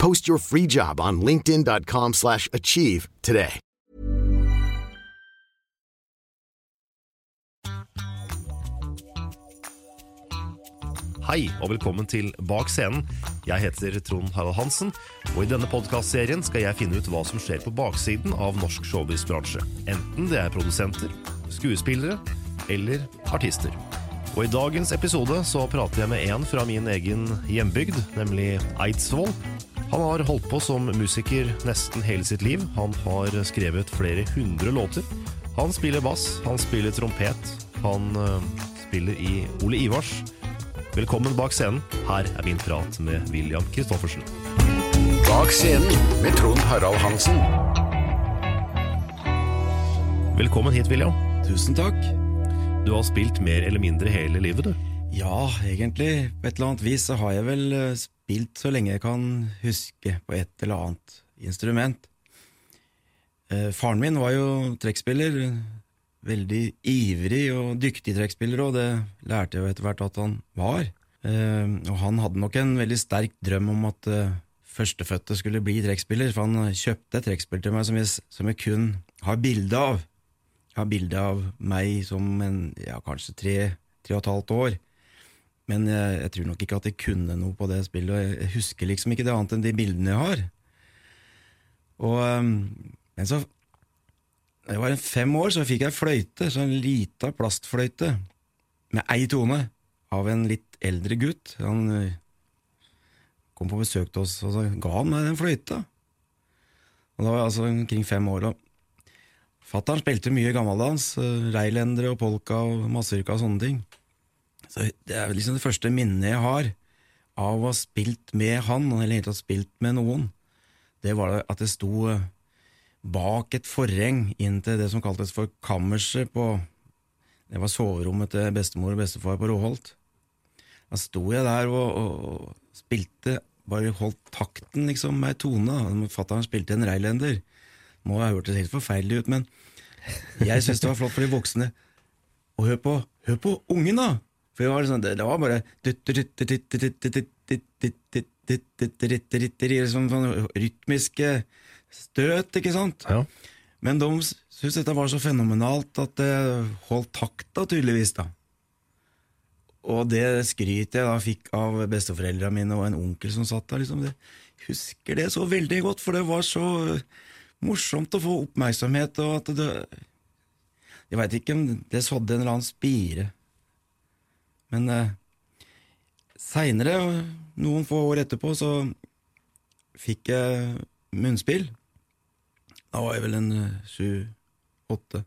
Post your free job on linkedin.com/achieve slash achieve today. Hei og velkommen til Bak scenen. Jeg heter Trond Harald Hansen, og i denne podkastserien skal jeg finne ut hva som skjer på baksiden av norsk showbiz-bransje. Enten det er produsenter, skuespillere eller artister. Og i dagens episode så prater jeg med en fra min egen hjembygd, nemlig Eidsvoll. Han har holdt på som musiker nesten hele sitt liv. Han har skrevet flere hundre låter. Han spiller bass, han spiller trompet, han øh, spiller i Ole Ivars. Velkommen bak scenen. Her er min prat med William Christoffersen. Bak scenen med Trond Harald Hansen. Velkommen hit, William. Tusen takk. Du har spilt mer eller mindre hele livet, du. Ja, egentlig. På et eller annet vis så har jeg vel eh, spilt så lenge jeg kan huske på et eller annet instrument. Eh, faren min var jo trekkspiller. Veldig ivrig og dyktig trekkspiller, og det lærte jeg jo etter hvert at han var. Eh, og han hadde nok en veldig sterk drøm om at eh, førstefødte skulle bli trekkspiller, for han kjøpte et trekkspill til meg som jeg, som jeg kun har bilde av. Jeg har bilde av meg som en ja, kanskje tre, tre og et halvt år. Men jeg, jeg tror nok ikke at jeg kunne noe på det spillet, og jeg, husker liksom ikke det annet enn de bildene jeg har. Og, um, men så Da jeg var fem år, så fikk jeg fløyte, sånn lita plastfløyte, med ei tone, av en litt eldre gutt. Han eh, kom på besøk til oss, og så ga han meg den fløyta. Og da var jeg altså omkring fem år. og Fattern spilte mye gammeldans, eh, reilendere og polka og mazurka og sånne ting. Så Det er liksom det første minnet jeg har av å ha spilt med han, eller egentlig spilt med noen. Det var at jeg sto eh, bak et forheng inn til det som kaltes for kammerset på Det var soverommet til bestemor og bestefar på Råholt. Da sto jeg der og, og, og spilte, bare holdt takten liksom med ei tone. Fatter'n spilte en reilender. Må ha hørtes helt forferdelig ut, men jeg syns det var flott for de voksne. Og hør på, hør på ungen, da! For det var, sånn, det, var bare Sånn rytmiske støt, ikke sant? Ja. Men de syntes dette var så fenomenalt at det holdt takta, tydeligvis. da. Og det skrytet jeg da fikk av besteforeldrene mine og en onkel som satt der, liksom, det, husker det så veldig godt, for det var så morsomt å få oppmerksomhet, og at det Jeg veit ikke om det sådde en eller annen spire. Men eh, seinere, noen få år etterpå, så fikk jeg munnspill. Da var jeg vel en sju-åtte.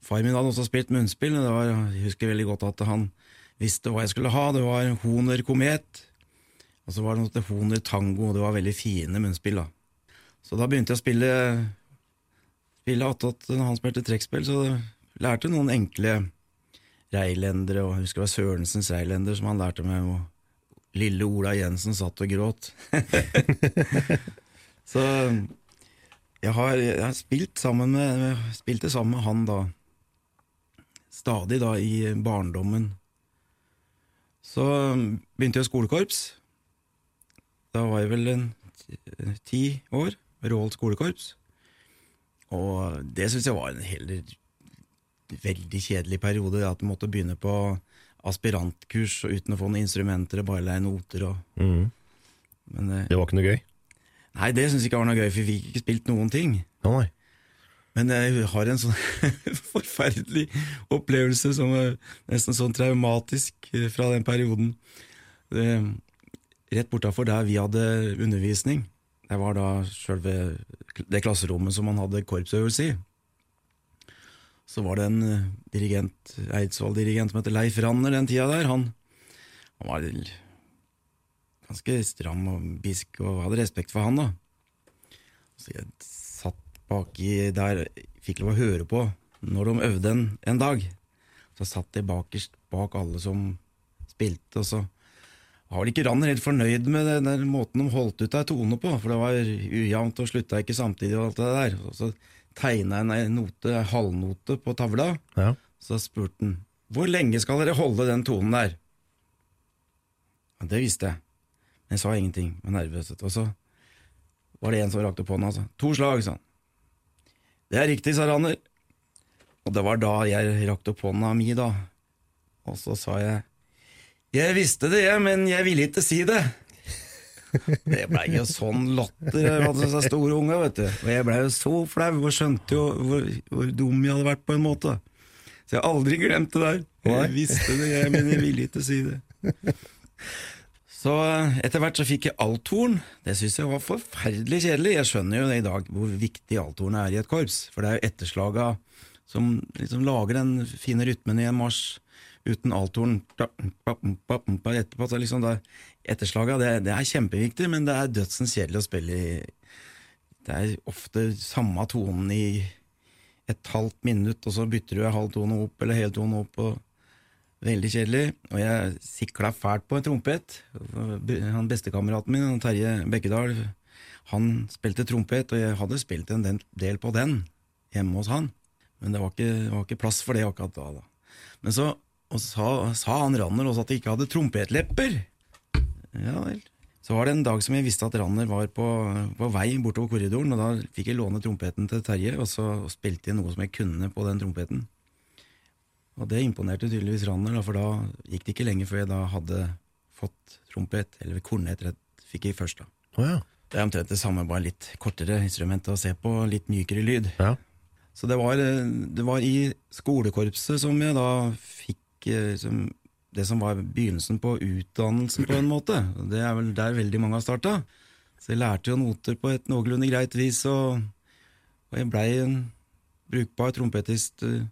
Far min hadde også spilt munnspill, det var, jeg husker veldig godt at han visste hva jeg skulle ha. Det var Honer Komet, og så var det noe til Honer Tango, og det var veldig fine munnspill. da. Så da begynte jeg å spille spille attåt når han spilte trekkspill, så jeg lærte noen enkle reilendere, og jeg husker det var Sørensens reilender som han lærte meg, og lille Ola Jensen satt og gråt. så jeg har, jeg har spilt sammen med, spilte sammen med han da, stadig da i barndommen. Så begynte jeg skolekorps. Da var jeg vel en ti år, Råholt skolekorps. Og det syns jeg var en heller veldig kjedelig periode, at du måtte begynne på aspirantkurs og uten å få noen instrumenter og bare leie noter. Og, Mm. men eh, Det var ikke noe gøy? nei, det syns jeg ikke var noe gøy, for vi fikk ikke spilt noen ting. Å nei. Men jeg har en sånn forferdelig opplevelse som er nesten sånn traumatisk eh, fra den perioden. Det, rett bortafor der vi hadde undervisning, det var da sjølve det klasserommet som man hadde korpsøvelse i. Så var det en eh, dirigent, Eidsvoll-dirigent som heter Leif Ranner den tida der. Han, han var ganske stram og bisk, og hadde respekt for han, da. Så jeg satt baki der, fikk lov å høre på når de øvde en, en dag. Så satt jeg bakerst bak alle som spilte, og så var vel ikke Ranner helt fornøyd med den måten de holdt ut ei tone på, for det var ujevnt og slutta ikke samtidig og alt det der. Så tegna en note, halvnote på tavla, Ja. så spurte han hvor lenge skal dere holde den tonen der? Ja, det visste jeg, men jeg sa ingenting med nervøshet. Og så var det en som rakte opp hånda altså. to slag, sa han. Det er riktig, sa Ranner. Og det var da jeg rakte opp hånda mi, da. Og så sa jeg jeg visste det, jeg, men jeg ville ikke si det. Det blei jo sånn latter av disse store unga, vet du. Og jeg blei jo så flau og skjønte jo hvor, hvor dum jeg hadde vært, på en måte. Så jeg har aldri glemt det der. Jeg visste det, jeg, men jeg ville ikke si det. Så eh, etter hvert så fikk jeg althorn. Det syns jeg var forferdelig kjedelig. Jeg skjønner jo det i dag hvor viktig althornet er i et korps, for det er jo etterslaga som liksom lager den fine rytmen i en marsj. Uten althorn etterpå, så liksom det, etterslaga, det, det er kjempeviktig, men det er dødsens kjedelig å spille i Det er ofte samme tonen i et halvt minutt, og så bytter du halv tone opp eller hel tone opp. og Veldig kjedelig. Og jeg sikla fælt på en trompet. Han Bestekameraten min, Terje Bekkedal, han spilte trompet, og jeg hadde spilt en del- på den hjemme hos han. Men det var ikke, var ikke plass for det akkurat da. da. Men så sa, sa han Ranner også at jeg ikke hadde trompetlepper. Ja vel. Så var det en dag som jeg visste at Ranner var på, på vei bortover korridoren, og da fikk jeg låne trompeten til Terje, og så spilte jeg noe som jeg kunne på den trompeten. Og det imponerte tydeligvis Ranner, for da gikk det ikke lenge før jeg da hadde fått trompet, eller kornet fikk jeg først da. Oh, ja. Det er omtrent det samme, bare litt kortere instrument å se på, litt mykere lyd. ja. Så det var, eh, det var i skolekorpset som jeg da fikk eh, som, det som var begynnelsen på utdannelsen, på en måte. Det er vel der veldig mange har starta. Så jeg lærte jo noter på et noenlunde greit vis, og, og jeg blei en brukbar trompetist eh,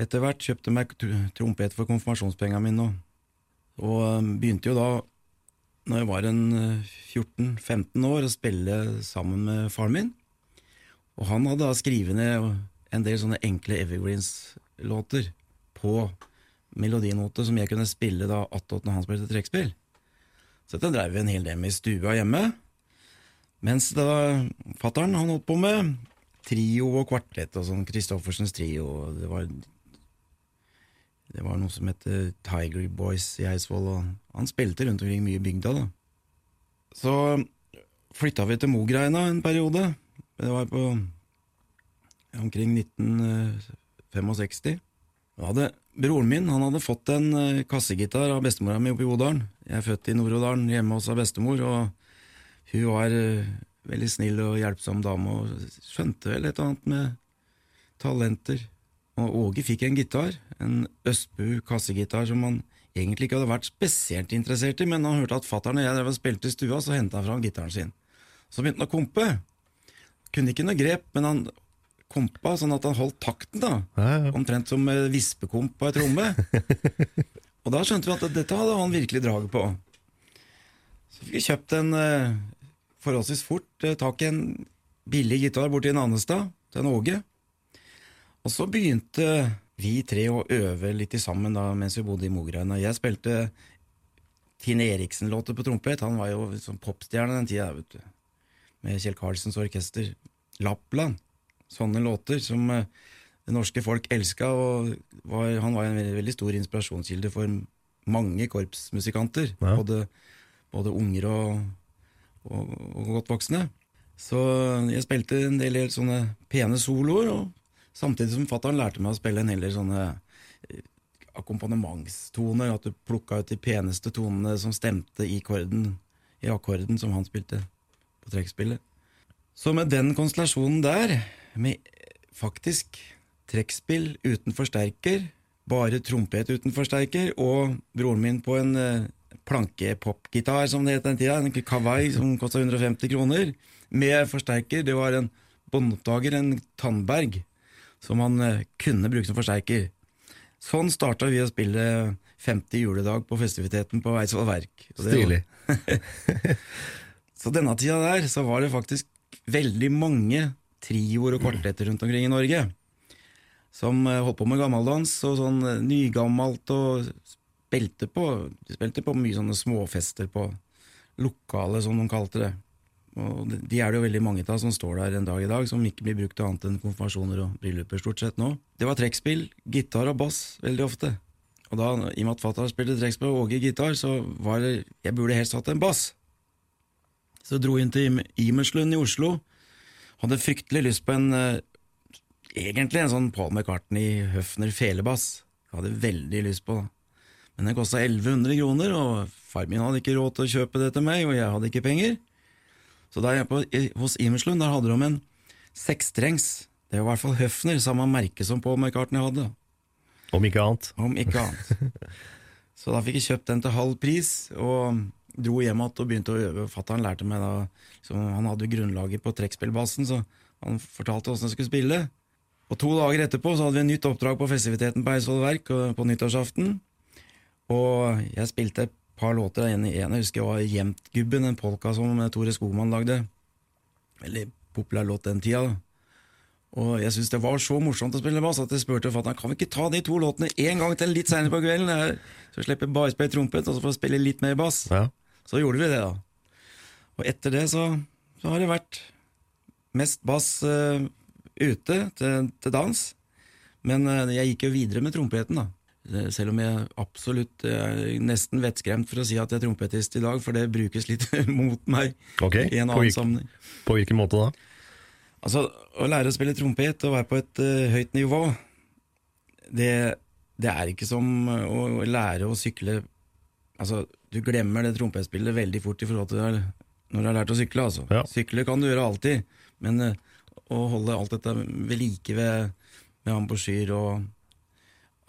etter hvert. Kjøpte meg trompet for konfirmasjonspengene mine, og, og eh, begynte jo da, når jeg var en eh, 14-15 år, å spille sammen med faren min. Og han hadde da skrevet ned en del sånne enkle Evergreens-låter på melodinote som jeg kunne spille da attåt når han spilte trekkspill. Så dette dreiv vi en hel del med i stua hjemme. Mens da fattern holdt på med trio og kvartett og sånn, Christoffersens trio, det var Det var noe som het Tiger Boys i Eidsvoll, og han spilte rundt omkring mye i bygda. da. Så flytta vi til Mogreina en periode. Det var på omkring 1965. Da hadde Broren min han hadde fått en eh, kassegitar av bestemora mi oppe i Odalen. Jeg er født i Nord-Odalen, hjemme hos bestemor, og hun var eh, veldig snill og hjelpsom dame og skjønte vel et eller annet med talenter. Og Åge fikk en gitar, en Østbu kassegitar som han egentlig ikke hadde vært spesielt interessert i, men han hørte at fatter'n og jeg drev og spilte i stua, så henta han fram gitaren sin. Så begynte han å kompe. Kunne ikke noe grep, men han kompa sånn at han holdt takten, da. Ja, ja. Omtrent som eh, vispekomp på ei tromme. og da skjønte vi at dette hadde han virkelig draget på. Så fikk vi kjøpt en eh, forholdsvis fort eh, tak i en billig gitar borti Nannestad, til en Åge. Og så begynte vi tre å øve litt sammen da, mens vi bodde i Mogreina. Jeg spilte Tine Eriksen-låter på trompet. Han var jo sånn popstjerne den tida, vet du. Med Kjell Karlsens orkester. Lappland. Sånne låter som eh, det norske folk elska, og var, han var en veldig, veldig stor inspirasjonskilde for mange korpsmusikanter. Ja. Både, både unger og, og, og godt voksne. Så jeg spilte en del helt sånne pene soloer, og samtidig som fatter'n lærte meg å spille en hel del sånne eh, akkompagnementstoner, at du plukka ut de peneste tonene som stemte i, akkorden, i akkorden som han spilte på trekkspillet. Så med den konstellasjonen der, med faktisk trekkspill uten forsterker, bare trompet uten forsterker, og broren min på en eh, plankepopgitar, som det het den tida, en Kawai som kosta 150 kroner, med forsterker. Det var en båndoppdager, en Tandberg, som han eh, kunne bruke som forsterker. Sånn starta vi å spille 50 juledag på festiviteten på Eidsvoll Verk. Stilig. så denne tida der så var det faktisk veldig mange trioer og kvartetter rundt omkring i Norge som eh, holdt på med gammeldans og sånn eh, nygammelt og spilte på spilte på mye sånne småfester på lokale, som de kalte det. Og de- er det jo veldig mange av som står der en dag i dag, som ikke blir brukt til annet enn konfirmasjoner og brylluper stort sett nå. Det var trekkspill, gitar og bass veldig ofte. Og da, i og med at fatter'n spilte trekkspill og Åge gitar, så var det Jeg burde helst hatt en bass. Så dro inn til Im- Imerslund i Oslo. Hadde fryktelig lyst på en eh, Egentlig en sånn Paul McCartney Høfner felebass. Hadde veldig lyst på. det. Men den kosta 1100 kroner, og far min hadde ikke råd til å kjøpe det til meg, og jeg hadde ikke penger. Så er jeg på, hos Imerslund, der hadde de en sekstrengs. Det var i hvert fall Høfner, samme merke som Paul McCartney hadde. Om ikke annet. Om ikke annet. Så da fikk jeg kjøpt den til halv pris, og dro hjem igjen og begynte å øve. Fatter'n lærte meg da liksom, Han hadde jo grunnlaget på trekkspillbassen, så han fortalte åssen jeg skulle spille. Og to dager etterpå så hadde vi en nytt oppdrag på festiviteten på Eidsvoll Verk på nyttårsaften. Og jeg spilte et par låter. En, en jeg husker var Jevntgubben, en polka som Tore Skogman lagde. Veldig populær låt den tida. da. Og jeg syntes det var så morsomt å spille bass at jeg spurte fatter'n kan vi ikke ta de to låtene en gang til litt seinere på kvelden, så slipper jeg bare spille trompet, og så får jeg spille litt mer bass. Ja. Så gjorde vi det, da. Og etter det så, så har det vært mest bass uh, ute til, til dans. Men uh, jeg gikk jo videre med trompeten, da. Eh, Selv om jeg absolutt er nesten vettskremt for å si at jeg er trompetist i dag, for det brukes litt mot meg okay. i en annen på sammenheng. På hvilken måte da? Altså, å lære å spille trompet og være på et uh, høyt nivå, det, det er ikke som å lære å sykle Altså, du glemmer det trompetspillet veldig fort i forhold til det når du har lært å sykle, altså. Ja. Sykle kan du gjøre alltid, men eh, å holde alt dette ved like ved, med ambosjyr og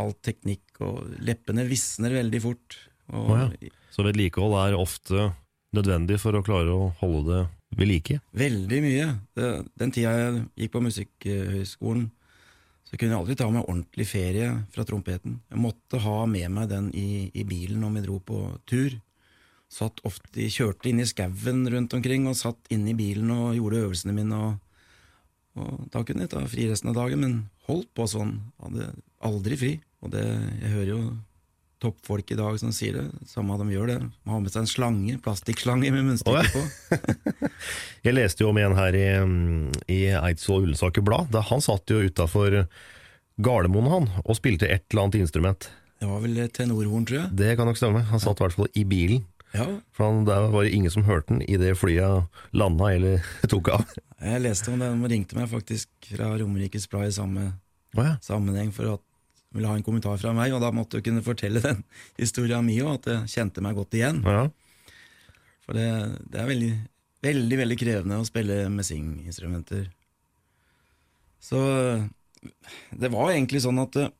all teknikk og Leppene visner veldig fort. Og oh, ja. Så vedlikehold er ofte nødvendig for å klare å holde det ved like. Veldig mye. Den tida jeg gikk på Musikkhøgskolen, så kunne jeg aldri ta meg ordentlig ferie fra trompeten. Jeg måtte ha med meg den i, i bilen når vi dro på tur. Satt ofte, Kjørte inn i skauen rundt omkring og satt inn i bilen og gjorde øvelsene mine. Og, og Da kunne jeg ta fri resten av dagen, men holdt på sånn. Hadde aldri fri. Og det, jeg hører jo toppfolk i dag som sier det, samme de gjør det. De har med seg en slange, plastikkslange med munnstykke på. Jeg leste jo om en her i, i Eidsvoll Ullensaker Blad. Da han satt jo utafor Gardermoen han, og spilte et eller annet instrument. Det var vel tenorhorn, tror jeg. Det kan nok stemme. Han satt i hvert fall i bilen. Ja, For han, Der var det ingen som hørte den idet flyet landa eller tok av. Jeg leste om det, de ringte meg faktisk fra Romerikes Blad i samme ja. sammenheng for at ville ha en kommentar fra meg, og da måtte jeg kunne fortelle den historien min òg, at jeg kjente meg godt igjen. ja. For det, det er veldig, veldig veldig krevende å spille messinginstrumenter. Så det var egentlig sånn at eh,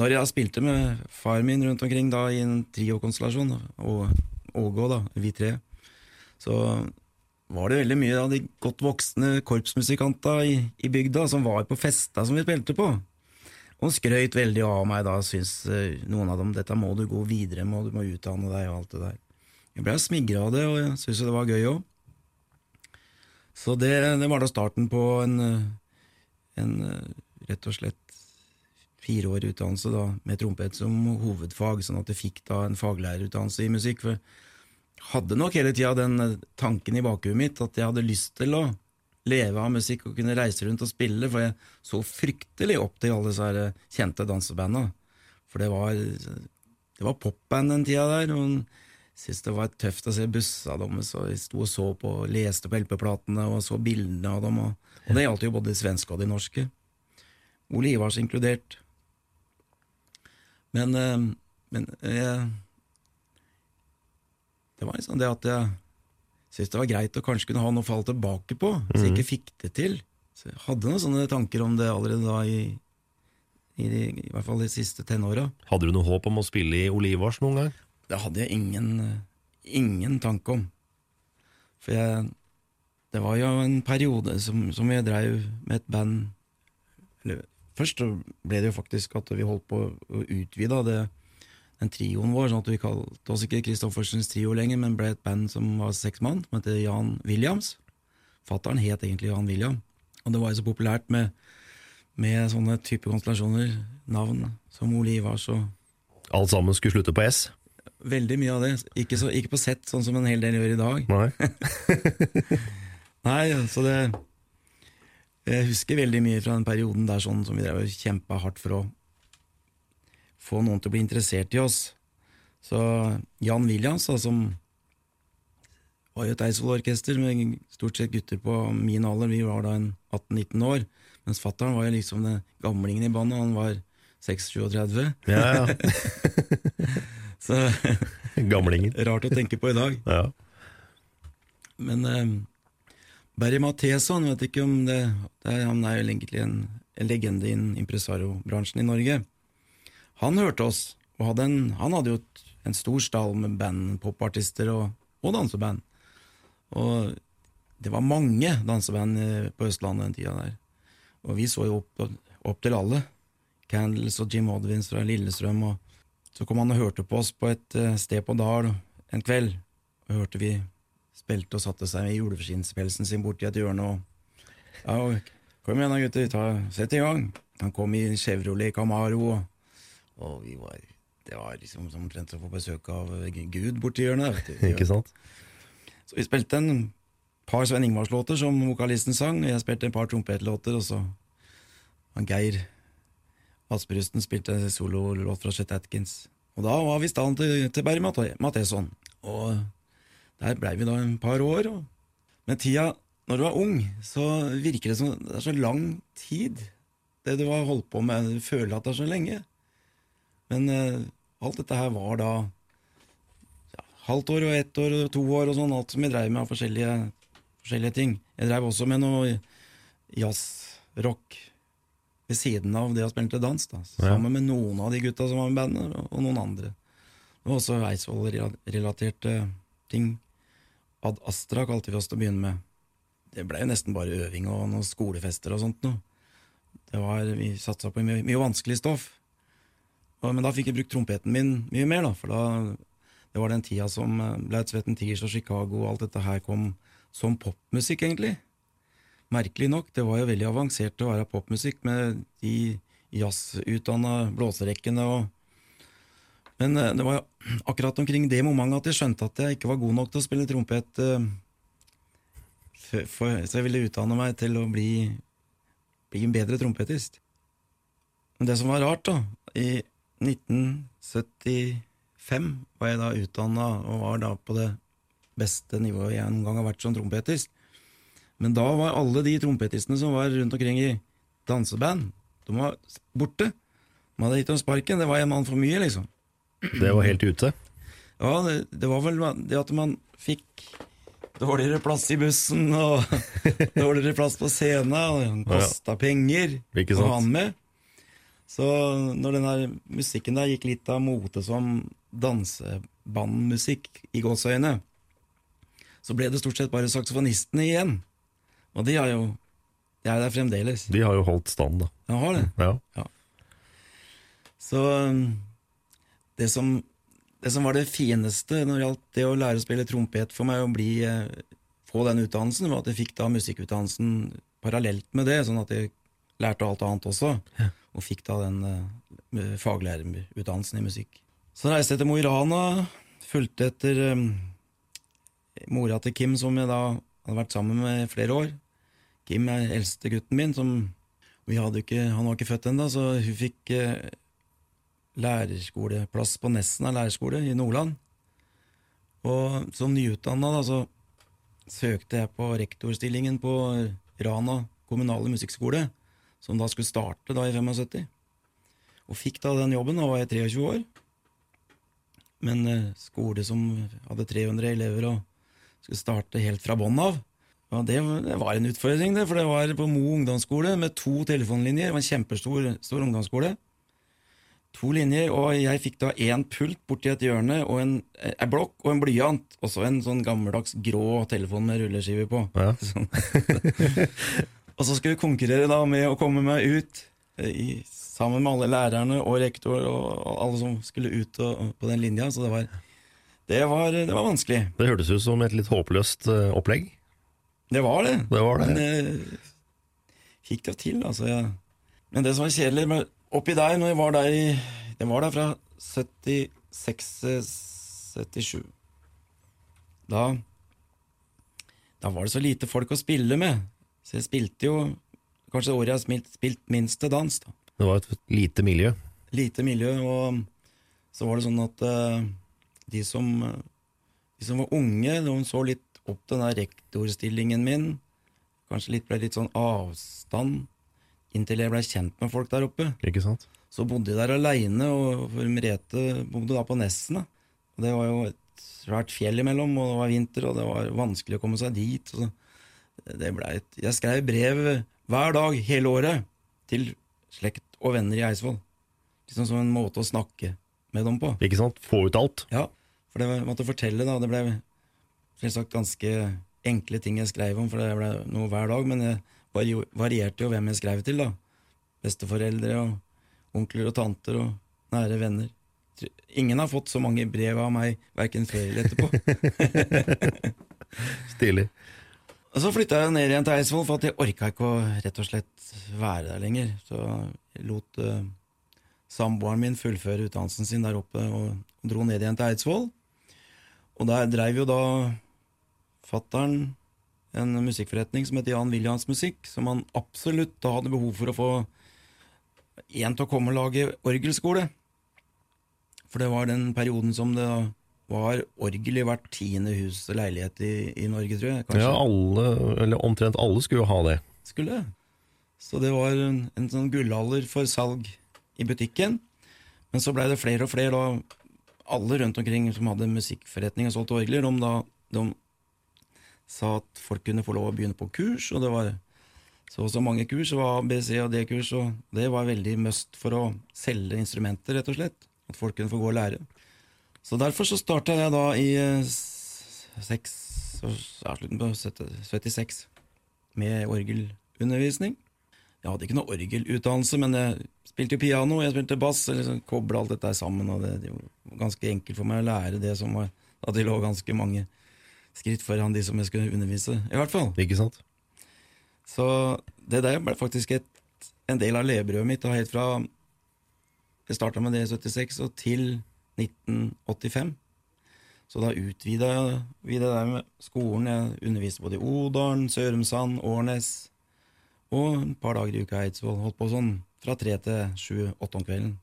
når jeg spilte med far min rundt omkring da i en triokonstellasjon, og Åge da, vi tre, så var det veldig mye av de godt voksne korpsmusikanta i, i bygda som var på festa som vi spilte på. Og han skrøt veldig av meg da, syntes eh, noen av dem dette må du gå videre med, du må utdanne deg og alt det der. Jeg ble smigra av det, og jeg syntes det var gøy òg. Så det, det var da starten på en, eh, en eh, rett og slett fireårig utdannelse da, med trompet som hovedfag, sånn at jeg fikk da en faglærerutdannelse i musikk. For jeg hadde nok hele tida den tanken i bakhuet mitt at jeg hadde lyst til å leve av musikk og kunne reise rundt og spille, for jeg så fryktelig opp til alle disse kjente dansebanda. For det var, det var popband den tida der, og syntes det var tøft å se bussa deres, og jeg sto og så på, leste på LP-platene og så bildene av dem, og, og det gjaldt jo både de svenske og de norske. Ole Ivars inkludert. Men, eh, men jeg, det var liksom det at jeg syntes det var greit å kanskje kunne ha noe å falle tilbake på, hvis jeg ikke fikk det til. Så jeg hadde noen sånne tanker om det allerede da i, i, de, i hvert fall de siste tenåra. Hadde du noe håp om å spille i Olivars noen gang? Det hadde jeg ingen, ingen tanke om. For jeg, det var jo en periode som, som jeg dreiv med et band eller, Først ble det jo faktisk at vi holdt på å utvide det, den trioen vår, sånn at vi kalte oss ikke Christoffersens trio lenger, men ble et band som var seks mann, som heter Jan Williams. Fattern het egentlig Jan William, og det var jo så populært med, med sånne type konstellasjoner, navn som Ole Ivars og Alt sammen skulle slutte på S? Veldig mye av det. Ikke, så, ikke på sett, sånn som en hel del gjør i dag. Nei. Nei, så det Jeg husker veldig mye fra den perioden der sånn som vi drev og kjempa hardt for å få noen til å bli interessert i oss. Så Jan Williams, da, som var jo et Eidsvoll-orkester med stort sett gutter på min alder, vi var da en 18-19 år, mens fattern var jo liksom den gamlingen i bandet, han var 36-37. Ja, ja. Så Gamlingen. rart å tenke på i dag. Ja. Men eh, Barry Matheson, vet ikke om det, det er, Han er jo egentlig en, en legende innen impresario-bransjen i Norge. Han hørte oss, og hadde en, han hadde jo en stor stall med band, popartister og, og danseband. Og det var mange danseband eh, på Østlandet den tida der. Og vi så jo opp, opp til alle. Candles og Jim Odvins fra Lillestrøm. Og så kom han og hørte på oss på et eh, sted på Dal en kveld. Og hørte vi spilte og satte seg i ulveskinspelsen sin borti et hjørne og Ja, kom igjen da, gutter, sett i gang. Han kom i Chevrolet Camaro, og, og vi var Det var liksom som omtrent å få besøk av Gud borti hjørnet. Ikke sant? Så vi spilte en par Sven Ingvars-låter som vokalisten sang, og jeg spilte en par trompetlåter, og så han Geir Asperusten spilte sololåt fra Chet Atkins. Og da var vi stallen til, til Berry Matheson. Og der blei vi da en par år. Og... Men tida, når du er ung, så virker det som det er så lang tid, det du har holdt på med. Du føler at det er så lenge. Men eh, alt dette her var da ja, halvt år og ett år og to år og sånn, alt som jeg dreiv med av forskjellige, forskjellige ting. Jeg dreiv også med noe jazzrock ved siden av det jeg spilte dans, da, sammen med noen av de gutta som var med bandet, og, noen andre. Det var også Eidsvoll-relaterte ting. Ad Astra kalte vi oss til å begynne med. Det ble jo nesten bare øving og noen skolefester og sånt noe. Det var, vi satsa på mye, mye vanskelig stoff. Men da fikk jeg brukt trompeten min mye mer, da, for da det var den tida som eh, Blaut Svetten Tigers og Chicago og alt dette her kom som popmusikk, egentlig. Merkelig nok, det var jo veldig avansert å være popmusikk med de jazzutdanna blåserekkene og Men eh, det var akkurat omkring det momentet at jeg skjønte at jeg ikke var god nok til å spille trompet, eh, så jeg ville utdanne meg til å bli, bli en bedre trompetist. Men det som var rart, da, i, 1975 var jeg da utdanna og var da på det beste nivået jeg en gang har vært som trompetist. Men da var alle de trompetistene som var rundt omkring i danseband, de var borte. De hadde gitt dem sparken. Det var en mann for mye, liksom. Det var helt ute. Ja, det, det var vel det at man fikk dårligere plass i bussen og dårligere plass på scenen, og kosta penger Ikke sant? ha han med. Så når den der musikken der gikk litt av mote som dansebandmusikk i gåseøyne, så ble det stort sett bare saksofonistene igjen. Og de er jo De er der fremdeles. De har jo holdt stand, da. De har det. Ja. Så um, det som, det som var det fineste når det gjaldt det å lære å spille trompet for meg, å bli, eh, få den utdannelsen, var at jeg fikk da musikkutdannelsen parallelt med det, sånn at jeg lærte alt annet også, og fikk da den uh, faglærerutdannelsen i musikk. Så reiste jeg til Mo i Rana, fulgte etter um, mora til Kim, som jeg da hadde vært sammen med i flere år. Kim er eldste gutten min, som ikke, han var ikke født ennå, så hun fikk uh, lærerskoleplass på Nesna lærerskole i Nordland. Og som nyutdanna da, så søkte jeg på rektorstillingen på Rana kommunale musikkskole, som da skulle starte da i 75. Og fikk da den jobben, da var jeg 23 år. Men eh, skole som hadde 300 elever og skulle starte helt fra bånn av. Ja, det, det var en utfordring, det, for det var på Mo ungdomsskole med to telefonlinjer. Det var en kjempestor stor ungdomsskole. To linjer, og jeg fikk da én pult borti et hjørne, og en, en blokk og en blyant. Og så en sånn gammeldags grå telefon med rulleskive på. Ja. Sånn. og så skulle jeg konkurrere da med å komme meg ut eh, i, sammen med alle lærerne og rektor og, og alle som skulle ut og, og på den linja. Så det var, det var, det var vanskelig. Det hørtes ut som et litt håpløst eh, opplegg. Det var det. Det var det. Men jeg fikk det til, altså. Jeg. Men det som var kjedelig med, oppi der, når jeg var der i Jeg var der fra 76-77. Da Da var det så lite folk å spille med. Så jeg spilte jo kanskje året jeg har spilt, spilt minst til dans. da. Det var et lite miljø. Lite miljø, og så var det sånn at uh, de som de som var unge, de så litt opp til den der rektorstillingen min. Kanskje litt, ble litt sånn avstand inntil jeg ble kjent med folk der oppe. Ikke sant? Så bodde jeg der aleine, og for Merete bodde da på Nesna. Og det var jo et svært fjell imellom, og det var vinter, og det var vanskelig å komme seg dit. Og så det ble et, jeg skrev brev hver dag hele året til slekt og venner i Eidsvoll. Liksom som en måte å snakke med dem på. Ikke sant? Få ut alt. Ja, for det måtte fortelle, da. Det ble selvsagt ganske enkle ting jeg skrev om, for det ble noe hver dag, men det varierte jo hvem jeg skrev til, da. Besteforeldre og onkler og tanter og nære venner. Ingen har fått så mange brev av meg, verken før eller etterpå. Stilig. Og så flytta jeg ned igjen til Eidsvoll, for at jeg orka ikke å rett og slett være der lenger. Så jeg lot uh, samboeren min fullføre utdannelsen sin der oppe, og, dro ned igjen til Eidsvoll. Og der dreiv jo da fattern en musikkforretning som heter Jan Williams Musikk, som han absolutt da hadde behov for å få en til å komme og lage orgelskole. For det var den perioden som det var orgel i hvert tiende hus og leilighet i, i Norge, tror jeg. kanskje. Ja, alle, eller omtrent alle skulle jo ha det. Skulle. Så det var en, en sånn gullalder for salg i butikken. Men så blei det flere og flere, da. Alle rundt omkring som hadde musikkforretning og solgte orgler, de, da, de sa at folk kunne få lov å begynne på kurs, og det var så og så mange kurs, det var ABC og D-kurs, og det var veldig must for å selge instrumenter, rett og slett. At folk kunne få gå og lære. Så derfor så starta jeg da i eh, seks, ja, slutten på 76 med orgelundervisning. Jeg hadde ikke noe orgelutdannelse, men jeg spilte jo piano, jeg spilte bass, så kobla alt dette sammen, og det, det var ganske enkelt for meg å lære det som var At det lå ganske mange skritt foran de som jeg skulle undervise, i hvert fall. Ikke sant? Så det der ble faktisk et, en del av levebrødet mitt, da, helt fra Jeg starta med det i 76 og til 1985. Så da utvida vi det der med skolen. Jeg underviste både i Odalen, Sørumsand, Årnes og et par dager i uka i Eidsvoll. Holdt på sånn fra tre til sju-åtte om kvelden.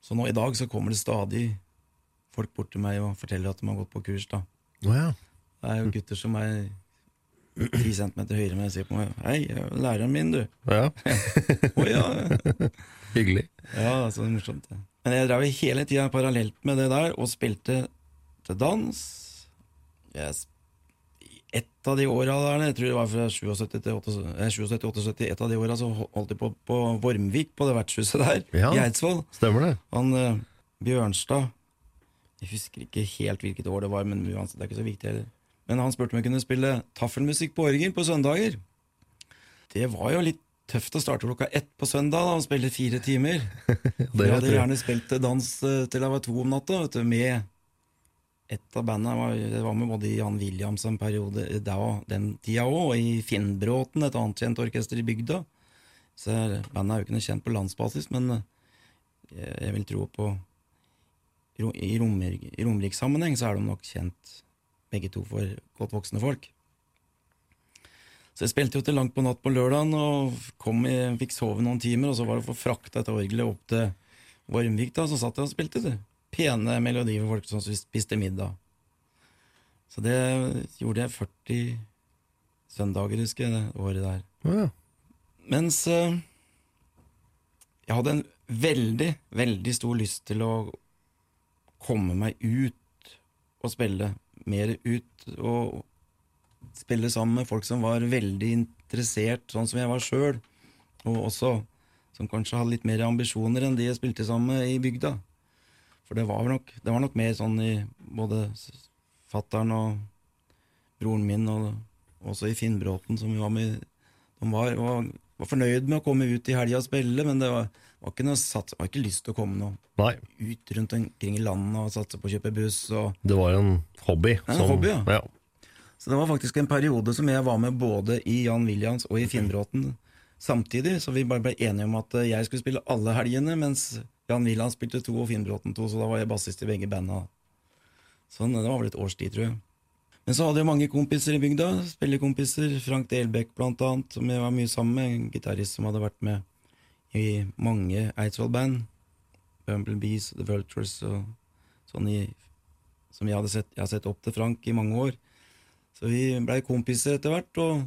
Så nå i dag så kommer det stadig folk bort til meg og forteller at de har gått på kurs. da. Oh, ja. Det er jo gutter som er ti centimeter høyere enn og sier på meg 'Hei, jeg er læreren min, du'. ja. oh, ja. Hyggelig. ja, så det morsomt. det. Men jeg drev hele tida parallelt med det der og spilte til dans. Jeg, ett av de åra der, jeg tror det var fra 77 til 78, eh, 77-78, et av de åra så holdt jeg på på Vormvik, på det vertshuset der, Ja. i Eidsvoll. Stemmer det? Han eh, Bjørnstad Jeg husker ikke helt hvilket år det var, men uansett, det er ikke så viktig heller. Men han spurte om jeg kunne spille taffelmusikk på orgel på søndager. Det var jo litt tøft å starte klokka ett på søndag da, og spille fire timer. Det jeg hadde gjerne spilt dans eh, til jeg var to om natta, vet du, med et av bandene var, det var med både Jan Williams en periode da, den tida òg, og i Finnbråten, et annet kjent orkester i bygda. Så bandet er jo ikke noe kjent på landsbasis, men eh, jeg, jeg vil tro på i I i romerikssammenheng så er de nok kjent begge to for godt voksne folk. Så jeg spilte jo til langt på natt på lørdagen og kom i, fikk sove noen timer, og så var det å få frakta dette orgelet opp til Vormvik, da, så satt jeg og spilte det. Pene melodier for folk som spiste middag. Så det gjorde jeg 40 søndager, husker jeg, det året der. Ja. Mens eh, jeg hadde en veldig, veldig stor lyst til å komme meg ut og spille. Mer ut og spille sammen med folk som var veldig interessert, sånn som jeg var sjøl. Og også som kanskje hadde litt mer ambisjoner enn de jeg spilte sammen med i bygda. For det var nok, det var nok mer sånn i både fattern og broren min, og også i Finnbråten, som vi var med De var, var, var fornøyd med å komme ut i helga og spille, men det var, var ikke noe sats, var ikke lyst til å komme noe Nei, ut rundt omkring i landet og satse på å kjøpe buss. Og, det var en hobby. En hobby, ja. ja. Så det var faktisk en periode som jeg var med både i Jan Williams og i Finnbråten samtidig, så vi bare ble enige om at eh, jeg skulle spille alle helgene, mens Jan Williams spilte to og Finnbråten to, så da var jeg bassist i begge banda. Sånn, det var vel et års tid, tror jeg. Men så hadde jeg mange kompiser i bygda, spillekompiser. Frank Delbekk blant annet, som jeg var mye sammen med. En gitarist som hadde vært med i mange Eidsvoll-band. Bumblebees, The Vultures og sånn i Som jeg, hadde sett, jeg har sett opp til Frank i mange år. Så vi blei kompiser etter hvert, og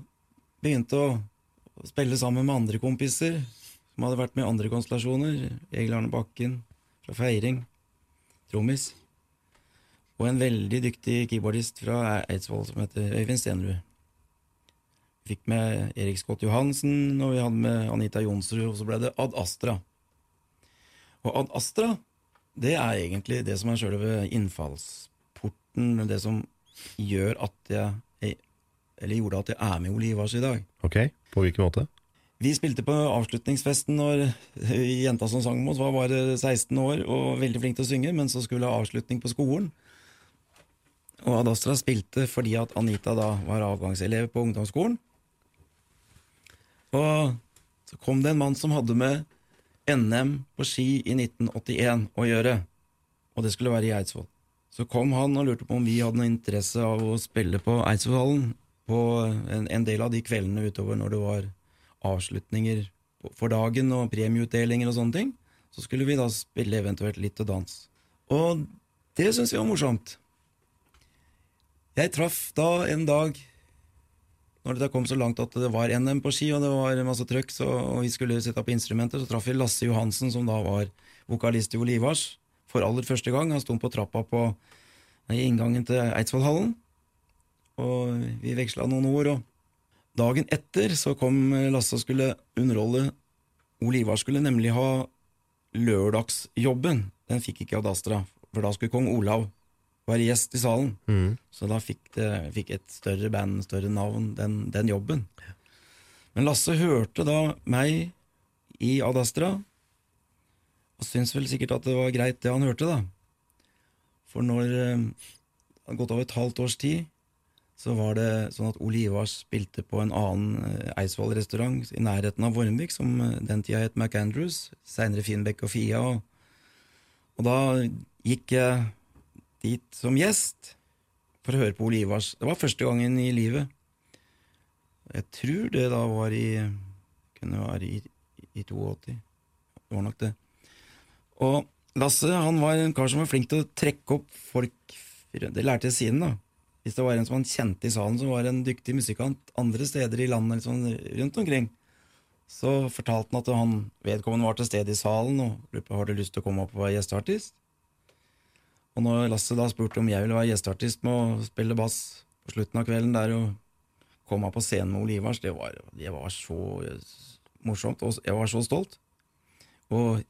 begynte å spille sammen med andre kompiser som hadde vært med i andre konstellasjoner. Egil Arne Bakken fra Feiring, trommis. Og en veldig dyktig keyboardist fra Eidsvoll som heter Øyvind. Vi fikk med Erik Scott Johansen, og vi hadde med Anita Jonsrud, og så ble det Ad Astra. Og Ad Astra, det er egentlig det som er sjølve innfallsporten, det som gjør at jeg Eller gjorde at jeg er med i Olivars i dag. Ok, på hvilken måte? Vi spilte på avslutningsfesten når jenta som sang med oss, var bare 16 år og veldig flink til å synge, men så skulle ha avslutning på skolen. Og Ad Astra spilte fordi at Anita da var avgangselev på ungdomsskolen. Og så kom det en mann som hadde med NM på ski i 1981 å gjøre, og det skulle være i Eidsvoll. Så kom han og lurte på om vi hadde noe interesse av å spille på Eidsvollhallen på en, en del av de kveldene utover når det var avslutninger for dagen og premieutdelinger og sånne ting. Så skulle vi da spille eventuelt litt og dans. Og det syns vi var morsomt. Jeg traff da en dag når det kom så langt at det var NM på ski, og det var masse trøkk, og vi skulle sette opp instrumenter, så traff vi Lasse Johansen, som da var vokalist i Olivars, for aller første gang. Han sto på trappa på i inngangen til Eidsvollhallen, og vi veksla noen ord. og Dagen etter så kom Lasse og skulle underholde Olivar skulle nemlig ha lørdagsjobben. Den fikk ikke Ad Astra, for da skulle kong Olav være gjest i salen. Så da fikk, det, fikk et større band, større navn, den, den jobben. Men Lasse hørte da meg i Ad Astra, og syntes vel sikkert at det var greit, det han hørte, da. For når eh, det hadde gått over et halvt års tid, så var det sånn at Ole Ivars spilte på en annen eh, Eidsvoll-restaurant i nærheten av Vormvik, som eh, den tida het McAndrews, seinere Finnbekk og Fia. Og, og da gikk jeg dit som gjest for å høre på Ole Ivars. Det var første gangen i livet. Jeg tror det da var i Kunne være i, i 82. Det var nok det. Og Lasse han var en kar som var flink til å trekke opp folk Det lærte jeg siden, da. Hvis det var en som han kjente i salen, som var en dyktig musikant andre steder i landet, sånn rundt omkring, så fortalte han at han vedkommende var til stede i salen og lurte har du lyst til å komme opp og være gjesteartist. Og når Lasse da spurte om jeg ville være gjesteartist med å spille bass på slutten av kvelden der og komme på scenen med Ole Ivars, det var, det var så morsomt, og jeg var så stolt. Og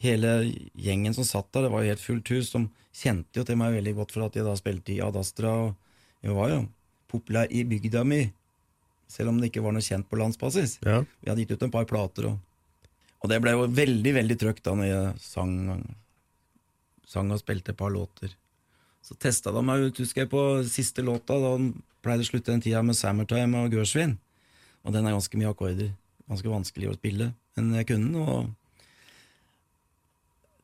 hele gjengen som satt der, det var jo helt fullt hus, som kjente jo til meg veldig godt for at jeg da spilte i Ad Astra, og jeg var jo populær i bygda mi, selv om det ikke var noe kjent på landsbasis. Ja. Vi hadde gitt ut en par plater, og, og det ble jo veldig, veldig trøkt da når jeg sang, sang og spilte et par låter. Så testa de meg ut, husker jeg, på siste låta, da pleide å slutte den tida med Summertime og Gørsvin. og den er ganske mye akkorder. Ganske vanskelig å spille, men jeg kunne den, og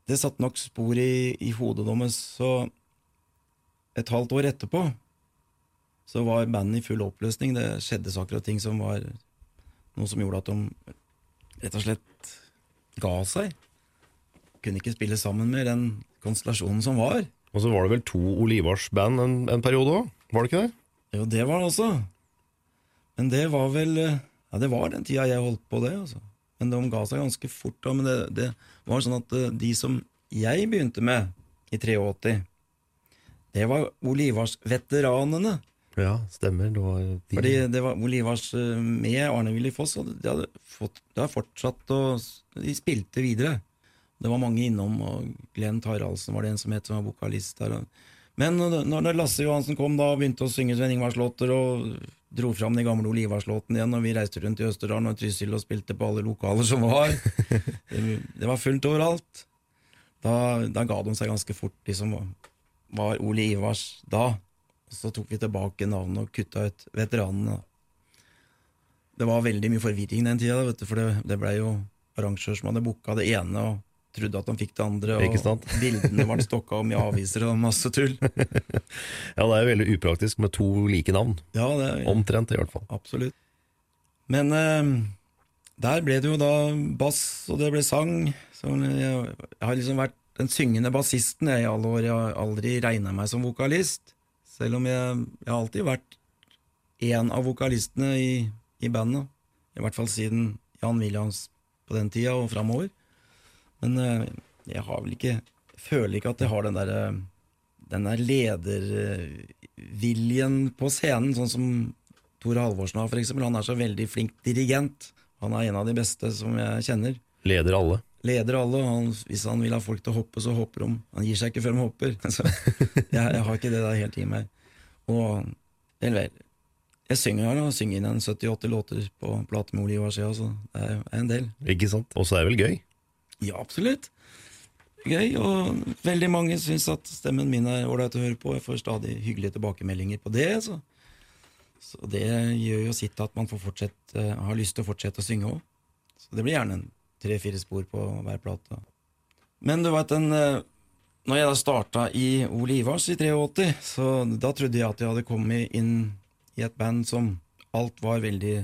det satte nok spor i, i hodet deres, så et halvt år etterpå så var bandet i full oppløsning. Det skjedde saker og ting som var noe som gjorde at de rett og slett ga seg. Kunne ikke spille sammen med den konstellasjonen som var. Og så var det vel to Ole Ivars-band en, en periode òg, var det ikke det? Jo, det var det også. Men det var vel Ja, det var den tida jeg holdt på det, altså. Men de ga seg ganske fort. da, Men det, det var sånn at eh, de som jeg begynte med i 83, det var Ole Ivars-veteranene. Ja, stemmer. Det var de. Fordi det var Olivars eh, med Arne Willy Foss, og de hadde, fått, de hadde fortsatt og De spilte videre. Det var mange innom, og Glenn Taraldsen var det en som het, som var vokalist der. Men når når Lasse Johansen kom da og begynte å synge Sven Ingvars-låter og dro fram de gamle Ole Ivars-låtene igjen, og vi reiste rundt i Østerdalen og Trysil og spilte på alle lokaler som var Det, det var fullt overalt. Da, da ga de seg ganske fort, de som var, var Ole Ivars da. Så tok vi tilbake navnet og kutta ut veteranene. Det var veldig mye forvirring den tida, for det, det blei jo arrangør som hadde booka det ene og trodde at han fikk det andre, og bildene var stokka om i aviser og masse tull. Ja, det er jo veldig upraktisk med to like navn. Ja, det er Omtrent, i hvert fall. absolutt. Men eh, der ble det jo da bass, og det ble sang. Så jeg, jeg har liksom vært den syngende bassisten jeg, i alle år. Jeg har aldri regna meg som vokalist. Selv om jeg, jeg har alltid vært en av vokalistene i, i bandet. I hvert fall siden Jan Williams på den tida og framover. Men eh, jeg har vel ikke Føler ikke at jeg har den der eh, Den der lederviljen på scenen, sånn som Tore Halvorsen har, eksempel. Han er så veldig flink dirigent. Han er en av de beste som jeg kjenner. Leder alle. Leder alle. Han, hvis han vil ha folk til å hoppe, så hopper de. Han gir seg ikke før de hopper. Så jeg, jeg har ikke det der helt i meg. Og vel, vel. Jeg synger her, da. Synger inn en 70-80 låter på plate med Ole Ivar Skjea, så det er en del. Ikke sant? Og så er det vel gøy? Ja, absolutt. Gøy, og veldig mange syns at stemmen min er ålreit å høre på. Jeg får stadig hyggelige tilbakemeldinger på det. Så, så det gjør jo sitt at man fortsette, har lyst til å fortsette å synge òg. Så det blir gjerne tre-fire spor på hver plate. Men du veit, den eh, Når jeg da starta i Ole Ivars i 83, så da trodde jeg at jeg hadde kommet inn i et band som alt var veldig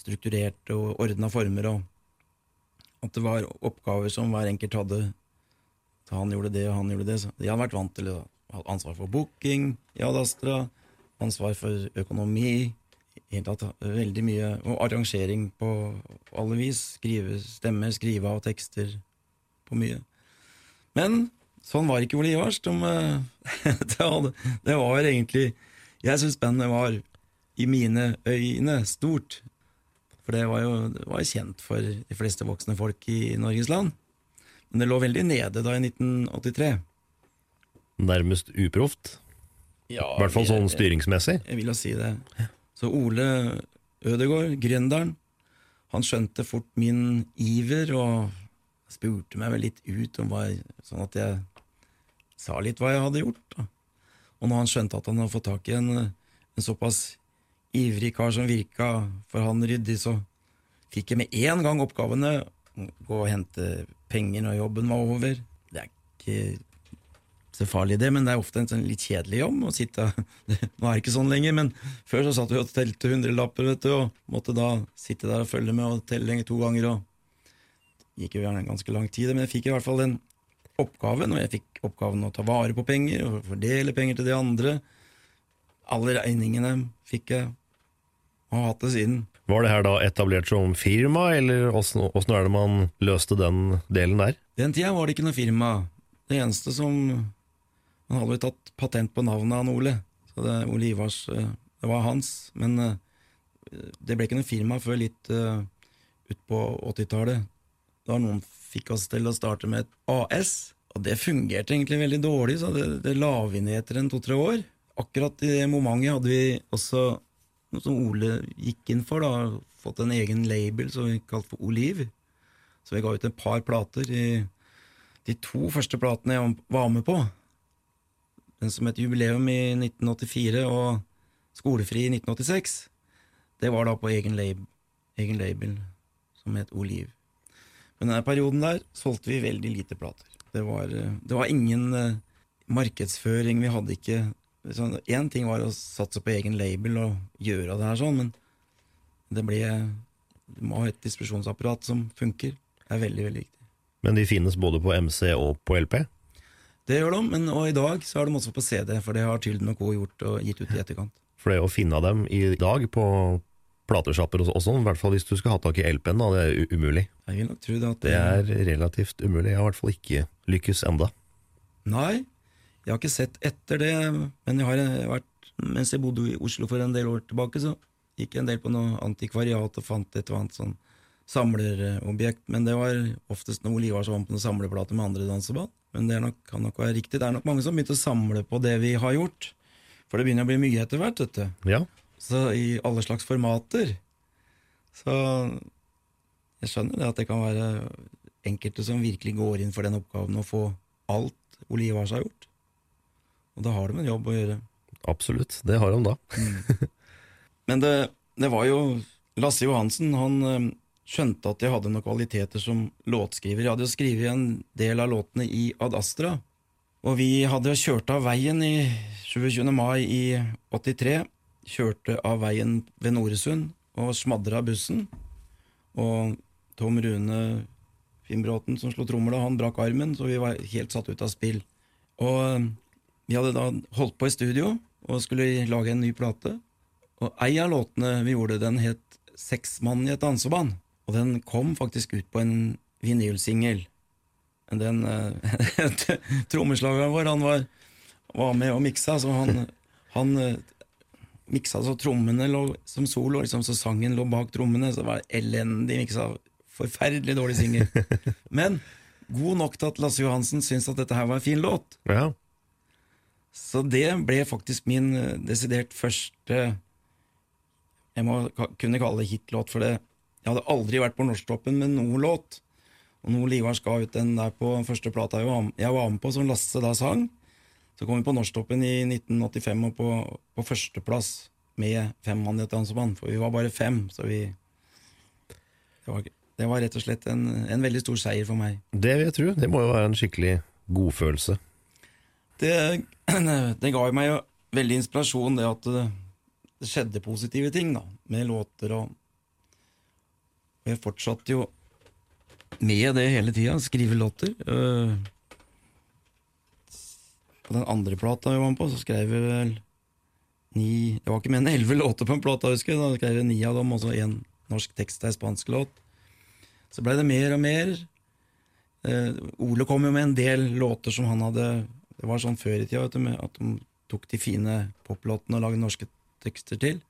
strukturert og ordna former, og at det var oppgaver som hver enkelt hadde. Han gjorde det, og han gjorde det. Så de hadde vært vant til å ha ansvar for booking i Ad Astra, ansvar for økonomi, tatt veldig mye, og arrangering på alle vis. Skrive stemmer, skrive av tekster på mye. Men sånn var ikke Ole Ivars. De, det, hadde, det var egentlig Jeg syns bandet var, i mine øyne, stort. For det var jo det var kjent for de fleste voksne folk i Norges land. Men det lå veldig nede da i 1983. Nærmest uproft. Ja, I hvert fall sånn styringsmessig. Jeg vil jo si det. Så Ole Ødegård, gründeren, han skjønte fort min iver og spurte meg vel litt ut om hva Sånn at jeg sa litt hva jeg hadde gjort. Da. Og når han skjønte at han hadde fått tak i en, en såpass ivrig kar som virka for han ryddig, så fikk jeg med en gang oppgavene gå og hente penger når jobben var over. Det er ikke så farlig det, men det er ofte en sånn litt kjedelig jobb å sitte Nå er det ikke sånn lenger, men før så satt vi og telte hundrelapper, vet du, og måtte da sitte der og følge med og telle to ganger, og gikk jo gjerne ganske lang tid, men jeg fikk i hvert fall den oppgaven, og jeg fikk oppgaven å ta vare på penger og fordele penger til de andre. Alle regningene fikk jeg, og har hatt det siden. Var det her da etablert som firma, eller åssen er det man løste den delen der? Den tida var det ikke noe firma. Det eneste som Man hadde jo tatt patent på navnet han Ole, så det, Ole Ivars eh, Det var hans, men eh, det ble ikke noe firma før litt uh, utpå 80-tallet. Da noen fikk oss til å starte med et AS, og det fungerte egentlig veldig dårlig, så det, det la vi ned etter en to-tre år. Akkurat i det momentet hadde vi også som Ole gikk inn for, da, fått en egen label som vi kalte for Oliv. Så vi ga ut et par plater. I, de to første platene jeg var med på, den som het Jubileum i 1984 og Skolefri i 1986, det var da på egen, lab, egen label som het Oliv. Men denne perioden der solgte vi veldig lite plater. Det var, det var ingen eh, markedsføring, vi hadde ikke Én sånn, ting var å satse på egen label og gjøre det her sånn, men det blir Du må ha et distribusjonsapparat som funker. Det er veldig, veldig viktig. Men de finnes både på MC og på LP? Det gjør de, men og i dag så er de også på CD, for det har Tylden og Co. gjort og gitt ut i etterkant. For det å finne dem i dag på platesjapper og sånn, i hvert fall hvis du skal ha tak i LP-en, da, det er umulig. Jeg vil nok tro det at Det er relativt umulig. Jeg har i hvert fall ikke lykkes enda. Nei, jeg har ikke sett etter det, men jeg har eh, vært Mens jeg bodde i Oslo for en del år tilbake, så gikk jeg en del på noe antikvariat og fant et eller annet sånn samlerobjekt, men det var oftest noe Ole som var på noen samleplater med andre danseband. Men det er nok, kan nok være riktig. Det er nok mange som begynte å samle på det vi har gjort. For det begynner å bli mye etter hvert, vet du. Ja, Så i alle slags formater. Så jeg skjønner det at det kan være enkelte som virkelig går inn for den oppgaven å få alt Ole Ivars har gjort. Og da har de en jobb å gjøre. absolutt. Det har de da. Men det, det var jo Lasse Johansen, han eh, skjønte at jeg hadde noen kvaliteter som låtskriver. Jeg hadde jo skrevet en del av låtene i Ad Astra. Og vi hadde kjørt av veien i 27. mai i 83. Kjørte av veien ved Noresund og smadra bussen. Og Tom Rune Finnbråten, som slo trommer han brakk armen, så vi var helt satt ut av spill. Og eh, vi hadde da holdt på i studio og skulle lage en ny plate. Og ei av låtene vi gjorde, den het Seks mann i et danseband. Og den kom faktisk ut på en vinylsingel. Den eh, trommeslageren vår, han var, var med og miksa, så han, han eh, miksa så trommene lå som solo, liksom, så sangen lå bak trommene. Så det var elendig miksa. Forferdelig dårlig singel. Men god nok til at Lasse Johansen syntes at dette her var en fin låt. Ja, Så det ble faktisk min eh, desidert første Jeg må kunne kalle det hitlåt, for det jeg hadde aldri vært på Norsktoppen med noen låt. Og Noe Livar skal ut den der på første plata jeg var, med på, som Lasse da sang, så kom vi på Norsktoppen i 1985 og på, på førsteplass med fem mann i et dansemann, For vi var bare fem, så vi Det var, det var rett og slett en, en veldig stor seier for meg. det vil jeg tro. Det må jo være en skikkelig godfølelse. Det, det ga meg jo veldig inspirasjon, det at det, det skjedde positive ting da, med låter. Og, og jeg fortsatte jo med det hele tida, skrive låter. Øh, på den andre plata jeg var med på, så skrev jeg vel ni Det var ikke mer enn elleve låter på en plate, husker jeg. Da skrev jeg ni av dem, og så én norsk tekst og ei spansk låt. Så blei det mer og mer. Eh, Ole kom jo med en del låter som han hadde Det var sånn før i tida vet du, at de tok de fine poplåtene og lagde norske tekster til.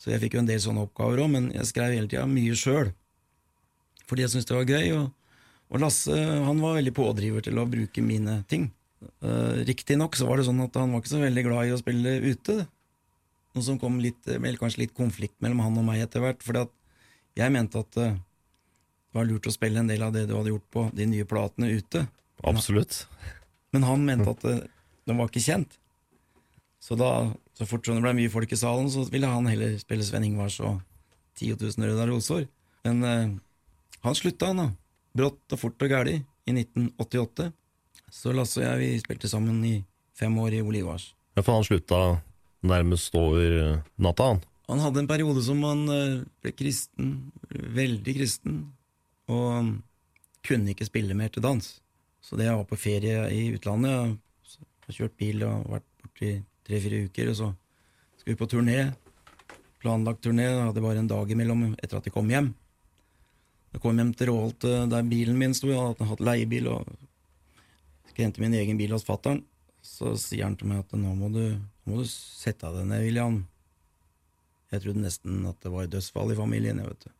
Så jeg fikk jo en del sånne oppgaver òg, men jeg skrev hele tida mye sjøl. Fordi jeg syntes det var gøy. Og, og Lasse han var veldig pådriver til å bruke mine ting. Uh, Riktignok så var det sånn at han var ikke så veldig glad i å spille ute. Noe som kom litt, kanskje litt konflikt mellom han og meg etter hvert. Fordi at jeg mente at eh, det var lurt å spille en del av det du hadde gjort på de nye platene ute. Absolutt. Men han mente at den var ikke kjent. Så da, så fort som det ble mye folk i salen, så ville han heller spille Sven Ingvars og 10 000 røde Rosor. Men eh, han slutta, han da. Brått og fort og gæli, i 1988. Så Lasse og jeg vi spilte sammen i fem år i Olivars. Ja, for han slutta nærmest over eh, natta, han. Han hadde en periode som han eh, ble kristen, veldig kristen, og kunne ikke spille mer til dans. Så det jeg var på ferie i utlandet, har kjørt bil og vært borte i tre-fire uker, og så skulle vi på turné. Planlagt turné, hadde bare en dag imellom etter at de kom hjem. Jeg kom hjem til Råholt, eh, der bilen min sto, jeg hadde hatt leiebil og skulle hente min egen bil hos fattern. Så sier han til meg at nå må du, nå må du sette deg ned, William. Jeg trodde nesten at det var dødsfall i familien. jeg vet du.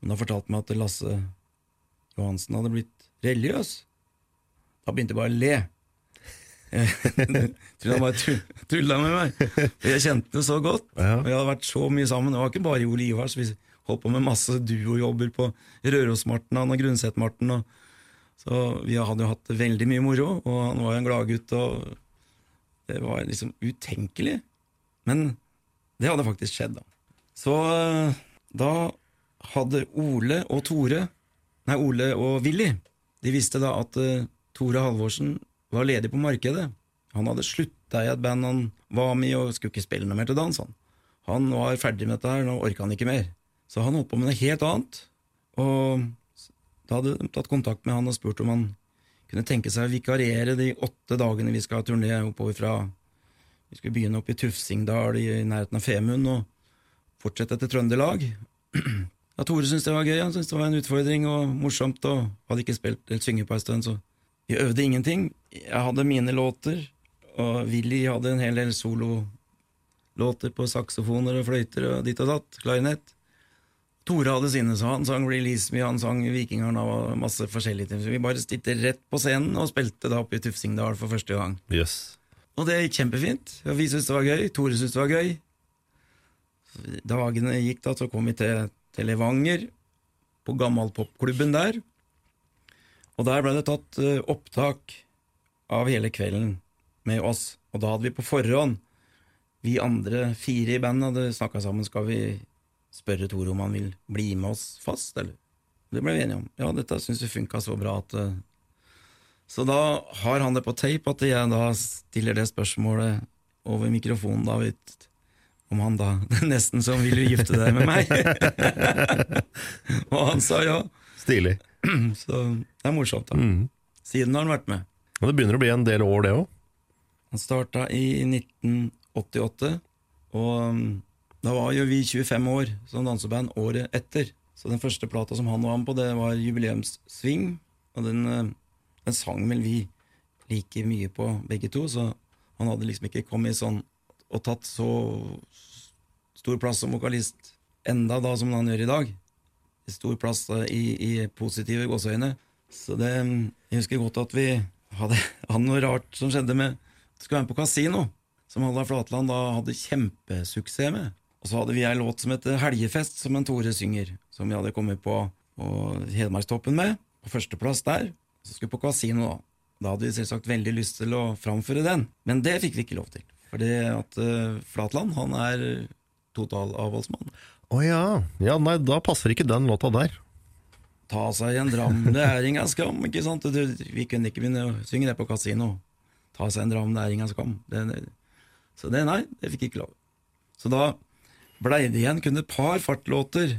Men han fortalte meg at Lasse Johansen hadde blitt religiøs. Da begynte bare å le. Tror han bare tull- tulla med meg. Jeg kjente det så godt. Ja. Jeg hadde vært så mye sammen. Det var ikke bare Ole Ivars. Vi holdt på med masse duojobber på Rørosmarten han og Grundsetmarten. Så vi hadde jo hatt veldig mye moro, og han var jo en gladgutt. Det var liksom utenkelig. Men det hadde faktisk skjedd, da. Så eh, da hadde Ole og Tore, nei, Ole og Willy, de visste da at eh, Tore Halvorsen var ledig på markedet. Han hadde slutta i et band han var med i og skulle ikke spille noe mer til dans. Han. han var ferdig med dette her, nå orka han ikke mer. Så han holdt på med noe helt annet. Og da hadde de tatt kontakt med han og spurt om han kunne tenke seg å vikariere de åtte dagene vi skal ha turné oppover fra Vi skulle begynne opp i Tufsingdal i nærheten av Femund og fortsette til Trøndelag. Ja, Tore syntes det var gøy, han syntes det var en utfordring og morsomt, og hadde ikke spilt eller synge på en stund, så vi øvde ingenting. Jeg hadde mine låter, og Willy hadde en hel del sololåter på saksofoner og fløyter og ditt og datt, klarinett. Tore hadde sine, så han sang Release Me, han sang Vikingarna og masse forskjellige ting. Så vi bare stilte rett på scenen og spilte da oppe i Tufsingdal for første gang. Yes. Og det gikk kjempefint. Vi syntes det var gøy, Tore syntes det var gøy. Dagene gikk da, så kom vi til, til Levanger, på gammalpopklubben der. Og der ble det tatt eh, opptak av hele kvelden med oss. Og da hadde vi på forhånd, vi andre fire i bandet hadde snakka sammen, skal vi spørre Tore om han vil bli med oss fast, eller? Det ble vi enige om. Ja, dette syns vi funka så bra at eh, så da har han det på tape at jeg da stiller det spørsmålet over mikrofonen, da, vet, om han da nesten som vil gifte deg med meg? og han sa ja. Stilig. Så det er morsomt, da. Mm. Siden har han vært med. Men det begynner å bli en del år, det òg. Han starta i 1988, og um, da var jo vi 25 år som danseband året etter. Så den første plata som han var med på, det var Jubileumssving, og den, eh, den sang vel vi like mye på, begge to, så han hadde liksom ikke kommet sånn og tatt så stor plass som vokalist enda da som han gjør i dag. Stor plass i, i positive gåseøyne. Så det, jeg husker godt at vi hadde, hadde noe rart som skjedde med Skulle være med på Kasino, som Halla Flatland da hadde kjempesuksess med. Og så hadde vi ei låt som heter Helgefest, som en Tore synger, som vi hadde kommet på, på Hedmarkstoppen med, på førsteplass der. Så skulle vi på Kasino, da. Da hadde vi selvsagt veldig lyst til å framføre den, men det fikk vi ikke lov til. Fordi at uh, Flatland, han er totalavholdsmann. Å ja. ja. Nei, da passer ikke den låta der. Ta seg en dram, det er inga skam, ikke sant? Du, vi kunne ikke begynne å synge det på kasino. Ta seg en dram, det er inga skam. Det, det. Så det, nei, det fikk ikke lov. Så da blei det igjen kun et par fartlåter.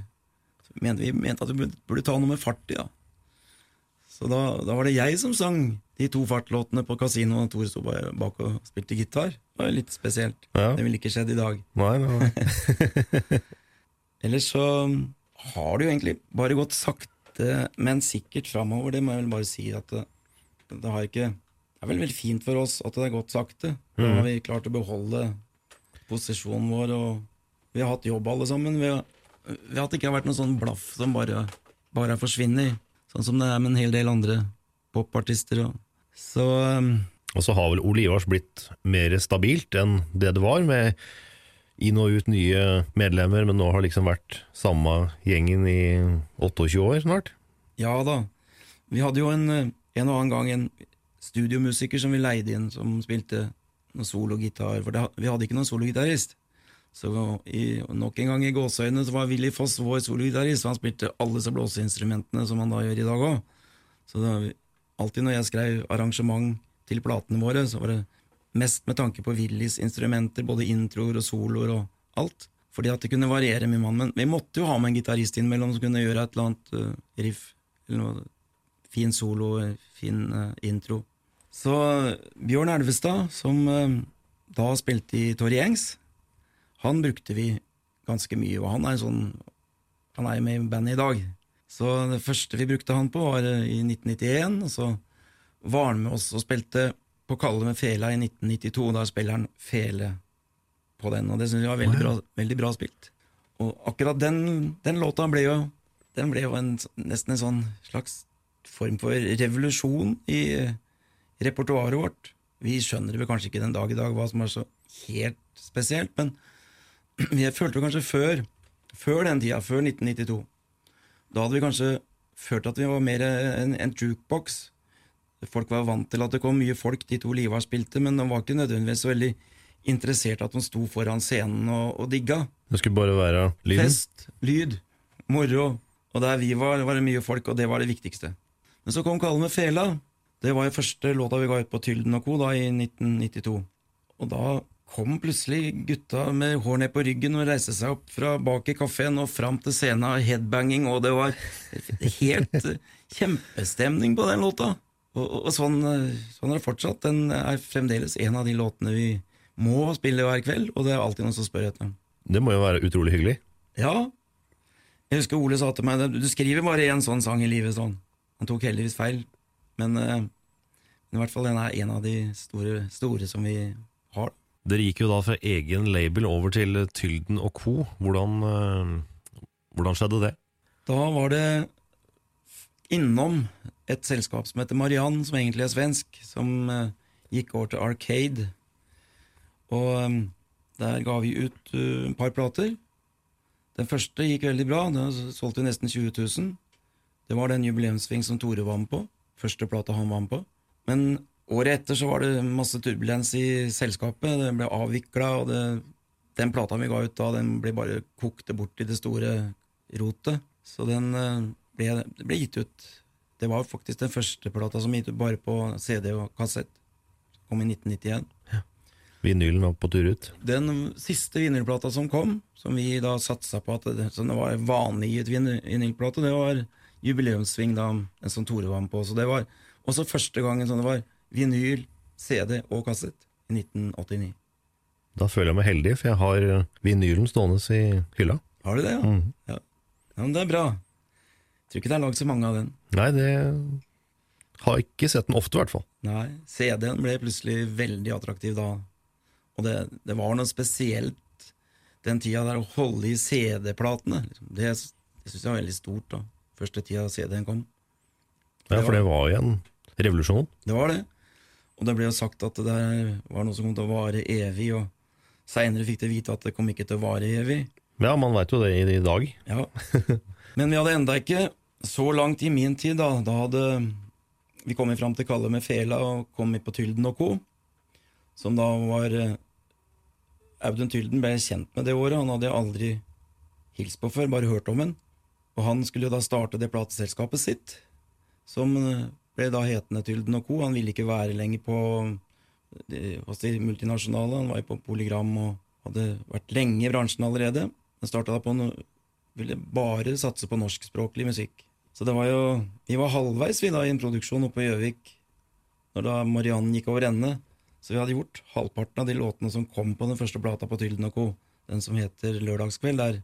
Mente, vi mente at vi burde, burde ta noe med fart i, ja. Så da, da var det jeg som sang de to fartlåtene på kasino, og Tor sto bak og spilte gitar. Det var litt spesielt. Ja. Det ville ikke skjedd i dag. Nei, nei, nei. Ellers så har det jo egentlig bare gått sakte, men sikkert framover. Det må jeg vel bare si at det, det har ikke Det er vel veldig fint for oss at det har gått sakte. Da har vi klart å beholde posisjonen vår, og vi har hatt jobb alle sammen. Vi har, vi har at det ikke har vært noe sånn blaff som bare, bare forsvinner. Sånn som det er med en hel del andre popartister. Og. Så um, Og så har vel Ole Ivars blitt mer stabilt enn det det var, med inn og ut nye medlemmer, men nå har liksom vært samme gjengen i 28 år snart. Ja da. Vi hadde jo en, eh, en og annen gang en studiomusiker som vi leide inn, som spilte noe sologitar, for det, vi hadde ikke noen sologitarist. Så i, nok en gang i gåseøynene så var Willy Foss vår sologitarist, og han spilte alle disse blåseinstrumentene som han da gjør i dag òg. Så det, alltid når jeg skrev arrangement til platene våre, så var det mest med tanke på Willys instrumenter, både introer og soloer og alt. Fordi at det kunne variere mye, mann. Men vi måtte jo ha med en gitarist innimellom som kunne gjøre et eller annet uh, riff, eller noe fin solo, fin uh, intro. Så Bjørn Elvestad, som uh, da spilte i Torry Engs, han brukte vi ganske mye, og han er sånn Han er jo med i bandet i dag. Så det første vi brukte han på, var eh, i 1991, og så var han med oss og spilte på Kalle med Fela i 1992. Da spiller han Fele på den, og det syns jeg var veldig bra, veldig bra spilt. Og akkurat den, den låta ble jo, den ble jo en, nesten en sånn slags form for revolusjon i repertoaret vårt. Vi skjønner vel kanskje ikke den dag i dag hva som er så helt spesielt, men jeg følte kanskje før, før den tida, før 1992, da hadde vi kanskje følt at vi var mer en, en jukebox. Folk var vant til at det kom mye folk de to Livar spilte, men de var ikke nødvendigvis så veldig interessert at de sto foran scenen og, og digga. Det skulle bare være lyden. Fest, lyd, moro. Og der vi var, var det mye folk, og det var det viktigste. Men så kom Kalle med fela. Det var jo første låta vi ga ut på Tylden og co. da i 1992. Og da kom plutselig gutta med hår ned på ryggen og reiste seg opp fra bak i kafeen og fram til scenen, headbanging, og det var helt kjempestemning på den låta. Og, og, og sånn, eh, sånn er det fortsatt. Den er fremdeles en av de låtene vi må spille hver kveld, og det er alltid noen som spør etter den. Det må jo være utrolig hyggelig. Ja. Jeg husker Ole sa til meg du skriver bare én sånn sang i livet. sånn. Han tok heldigvis feil, men, eh, men i hvert fall den er en av de store, store som vi har. Dere gikk jo da fra egen label over til Tylden og co. Hvordan, eh, hvordan skjedde det? Da var det innom et selskap som heter Mariann, som egentlig er svensk, som uh, gikk over til Arcade. Og um, der ga vi ut uh, et par plater. Den første gikk veldig bra, den solgte vi nesten 20 000. Det var den jubileumssving som Tore var med på. Første plata han var med på. Men året etter så var det masse turbulens i selskapet. Det ble avvikla, og det, den plata vi ga ut da, den ble bare kokte bort i det store rotet. Så den uh, ble, ble gitt ut Det var faktisk den første plata som gikk ut bare på CD og kassett. Kom i 1991. Vinylen var på tur ut. Den siste vinylplata som kom, som vi da satsa på at det, som det var vanlig i et vin- vinylplate, det var jubileumssving, da, en som Tore var med på. Så det var også første gangen sånn det var vinyl, CD og kassett, i 1989. Da føler jeg meg heldig, for jeg har eh, vinylen stående i hylla. Har du det, ja? Mm. ja. Ja, men det er bra. Jeg tror ikke det er lagd så mange av den. Nei, det har ikke sett den ofte, i hvert fall. Nei, CD-en ble plutselig veldig attraktiv da. Og det, det var noe spesielt den tida der å holde i CD-platene. Det, det syns jeg var veldig stort da. Første tida CD-en kom. Ja, For det var jo en revolusjon. Det var det. Og det ble jo sagt at det der var noe som kom til å vare evig, og seinere fikk de vite at det kom ikke til å vare evig. Ja, man veit jo det i, i dag. Ja. Men vi hadde enda ikke så langt i min tid, da. Da hadde vi kommet fram til Kalle med Fela og kommet på Tylden og co., som da var eh, Audun Tylden ble kjent med det året. Han hadde jeg aldri hilst på før, bare hørt om han. Og han skulle da starte det plateselskapet sitt, som eh, ble da hetende Tylden og co. Han ville ikke være lenger på hos de multinasjonale, han var jo på Polygram og hadde vært lenge i bransjen allerede. Han starta da på noe ville bare satse på norskspråklig musikk. Så det var jo Vi var halvveis vi da i en produksjon oppe på Gjøvik når da Mariann gikk over ende. Så vi hadde gjort halvparten av de låtene som kom på den første plata på Tylden og co. Den som heter Lørdagskveld, der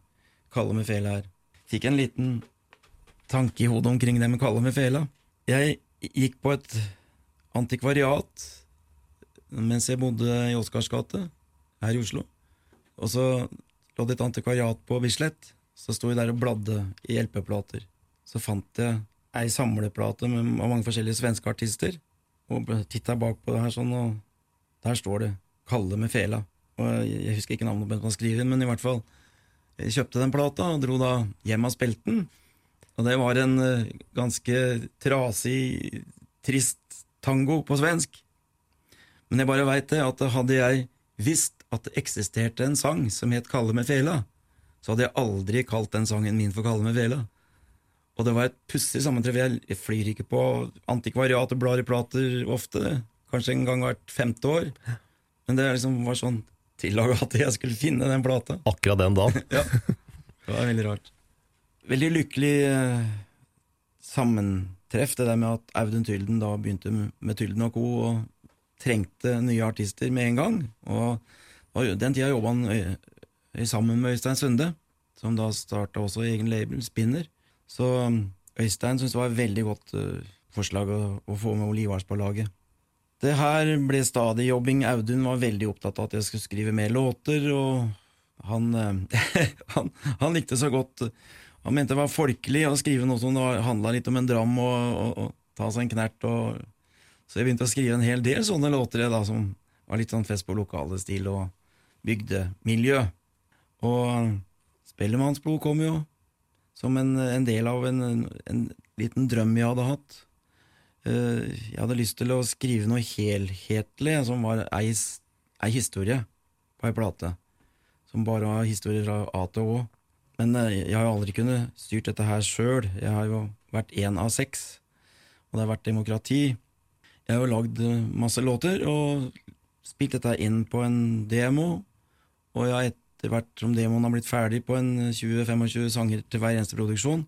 Kalle med fela er. Fikk en liten tanke i hodet omkring det med Kalle med fela. Jeg gikk på et antikvariat mens jeg bodde i Oscars gate her i Oslo. Og så lå det et antikvariat på Bislett. Så sto jeg der og bladde i LP-plater. Så fant jeg ei samleplate med av mange forskjellige svenske artister. Og titta bak på det her sånn, og der står det 'Kalle med fela'. Og jeg, husker ikke navnet på som skriver den, men i hvert fall. Jeg kjøpte den plata og dro da hjem og spilte den. Og det var en eh, ganske trasig, trist tango på svensk. Men jeg bare veit det, at hadde jeg visst at det eksisterte en sang som het Kalle med fela, så hadde jeg aldri kalt den sangen min for Kalle med fela. Og det var et pussig sammentreff. Jeg flyr ikke på antikvariat og blar i plater ofte, kanskje en gang hvert femte år. Men det liksom var sånn tillaga at jeg skulle finne den plata. Akkurat den dagen. Ja, det var veldig rart. Veldig lykkelig eh, sammentreff det der med at Audun Tylden da begynte med Tylden og co. og trengte nye artister med en gang. Og, og den tida jobba han ø, sammen med Øystein Sunde, som da starta også egen label, Spinner. Så um, Øystein syntes det var et veldig godt forslag å, å få med Olivars på laget. Det her ble stadig jobbing. Audun var veldig opptatt av at jeg skulle skrive mer låter, og han, eh, han, han likte så godt Han mente det var folkelig å skrive noe som handla litt om en dram og, og, og, ta seg en knert. Og, så jeg begynte å skrive en hel del sånne låter da, som var litt sånn fest på lokale-stil og bygdemiljø. Og Spellemannsblod kom jo som en, en del av en, en liten drøm jeg hadde hatt. Eh, jeg hadde lyst til å skrive noe helhetlig, som var ei, ei historie på ei plate. Som bare var historier fra A til Å. Men eh, jeg har jo aldri kunnet styrt dette her sjøl. Jeg har jo vært én av seks, og det har vært demokrati. Jeg har jo lagd eh, masse låter og spilt dette inn på en demo, og jeg har etter hvert som demoen har blitt ferdig på en 20-25 sanger til hver eneste produksjon,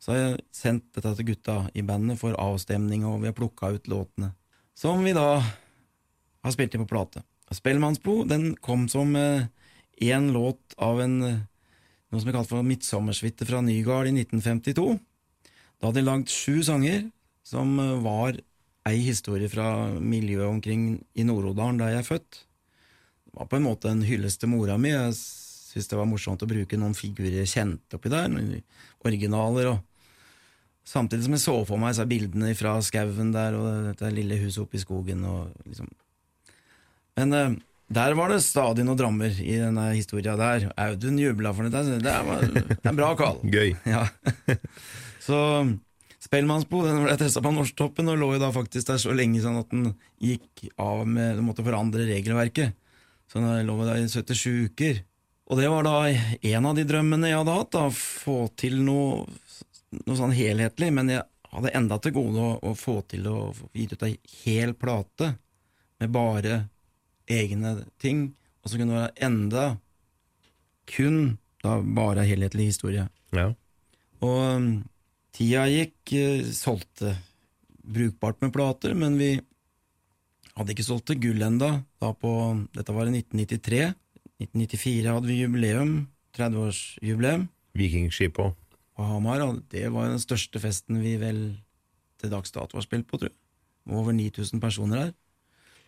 så har jeg sendt dette til gutta i bandet for avstemning, og vi har plukka ut låtene. Som vi da har spilt inn på plate. Spellemannsblod den kom som én eh, låt av en eh, noe som er kalt for Midtsommersuite fra Nygard i 1952. Da hadde de lagd sju sanger som eh, var ei historie fra miljøet omkring i Nord-Odalen, der jeg er født. Var på en måte en hyllest til mora mi. Jeg syntes det var morsomt å bruke noen figurer jeg kjente oppi der, noen originaler. og Samtidig som jeg så for meg så bildene fra skauen der og dette lille huset oppe i skogen. Og liksom. Men eh, der var det stadig noen drammer i denne historia der. Audun jubla for det. Det det er en bra kall. Gøy. Ja. så Spellemannsbo den ble testa på Norsktoppen og lå jo da faktisk der så lenge sånn at den gikk av med Du måtte forandre regelverket. Så jeg lå der i 77 uker. Og det var da en av de drømmene jeg hadde hatt. da, Få til noe noe sånn helhetlig, men jeg hadde enda til gode å, å få til å gi ut ei hel plate med bare egne ting, og så kunne være enda kun da bare helhetlig historie. Ja. Og um, tida gikk, eh, solgte brukbart med plater, men vi hadde ikke solgt til gull enda. Da på, dette var i 1993. 1994 hadde vi jubileum, 30-årsjubileum. Vikingskip òg på Hamar. Og det var den største festen vi vel til dags dato har spilt på, tror jeg. Over 9000 personer her.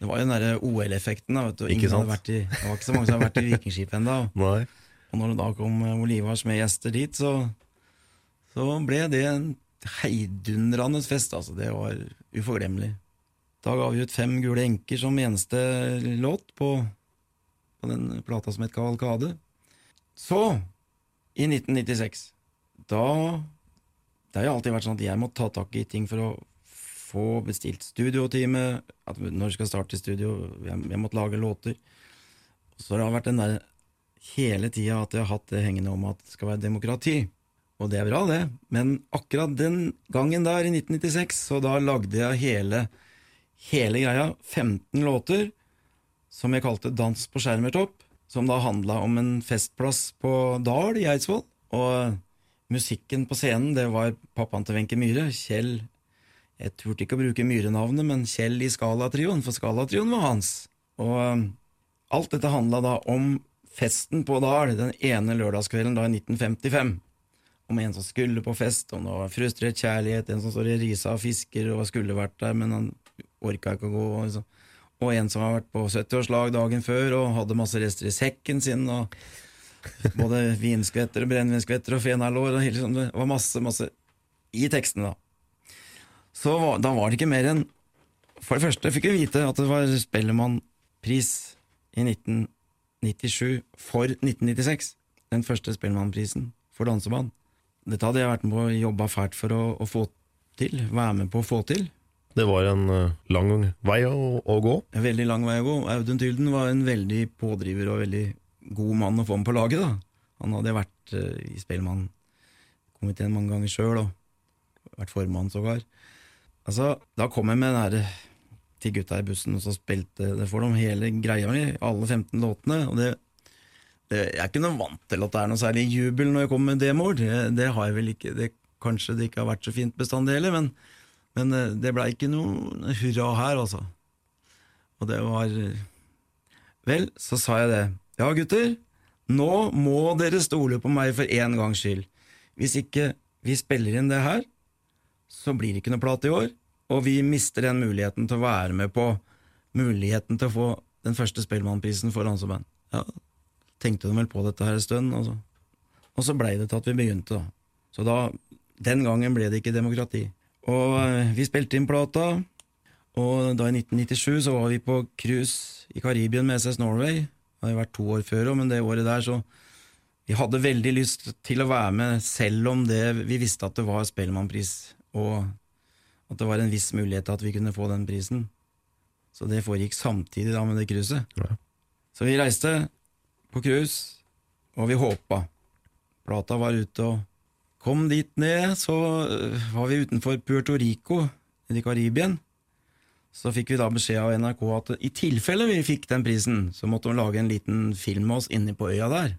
Det var jo den derre OL-effekten. det var ikke så mange som hadde vært i Vikingskipet ennå. Og når det da kom Olivars med gjester dit, så, så ble det en heidundrende fest. altså. Det var uforglemmelig. Da ga vi ut Fem gule enker som eneste låt på, på den plata som het Kavalkade. Så, i 1996 da Det har jo alltid vært sånn at jeg må ta tak i ting for å få bestilt studiotime. At når vi skal starte i studio, jeg, jeg måtte lage låter. Så det har vært den der hele tida at jeg har hatt det hengende om at det skal være demokrati. Og det er bra, det, men akkurat den gangen der, i 1996, så da lagde jeg hele, hele greia, 15 låter, som jeg kalte Dans på Skjermertopp, som da handla om en festplass på Dal i Eidsvoll. Og musikken på scenen, det var pappaen til Wenche Myhre, Kjell Jeg turte ikke å bruke Myhre-navnet, men Kjell i Skalatrioen, for Skalatrioen var hans. Og um, alt dette handla da om festen på Dal den ene lørdagskvelden da i 1955. Om en som skulle på fest, om det var frustrert kjærlighet, en som står i risa og fisker og skulle vært der, men han orka ikke å gå. Og, liksom. og en som har vært på 70-årslag dagen før og hadde masse rester i sekken sin. og både vinskvetter og brennevinskvetter og fenalår. Og liksom, det var masse, masse i tekstene, da. Så da var det ikke mer enn For det første fikk vi vite at det var Spellemannpris i 1997 for 1996. Den første Spellemannprisen for danseband. Dette hadde jeg vært med på å jobbe fælt for å, å, få til. Være med på å få til. Det var en uh, lang vei å, å, gå? En veldig lang vei å gå. Audun Tylden var en veldig pådriver og veldig god mann å få med på laget. da. Han hadde vært uh, i Spellemannkomiteen mange ganger sjøl, og vært formann sågar. Altså, da kom jeg med den her til gutta i bussen, og så spilte det for dem hele greia mi, alle 15 låtene. og det Jeg er ikke noe vant til at det er noe særlig jubel når jeg kommer med demoer. Det, det har jeg vel ikke. Det, kanskje det ikke har vært så fint bestandig heller, men Men eh, det blei ikke noe hurra her, altså. Og det var Vel, så sa jeg det. Ja, gutter, nå må dere stole på meg for en gangs skyld. Hvis ikke vi spiller inn det her, så blir det ikke noe plate i år, og vi mister den muligheten til å være med på muligheten til å få den første Spellemannprisen for Hanseband. Ja, tenkte de vel på dette her en stund, og så, og så blei det til at vi begynte, da. Så da, den gangen ble det ikke demokrati. Og eh, vi spilte inn plata, og da i 1997 så var vi på cruise i Karibien med SS Norway. Det hadde vært to år før òg, men det året der så Vi hadde veldig lyst til å være med, selv om det, vi visste at det var Spellemannpris, og at det var en viss mulighet til at vi kunne få den prisen. Så det foregikk samtidig da med det cruiset. Ja. Så vi reiste på cruise, og vi håpa. Plata var ute og kom dit ned, så øh, var vi utenfor Puerto Rico i Karibien. Så fikk vi da beskjed av NRK at i tilfelle vi fikk den prisen, så måtte de lage en liten film med oss inne på øya der.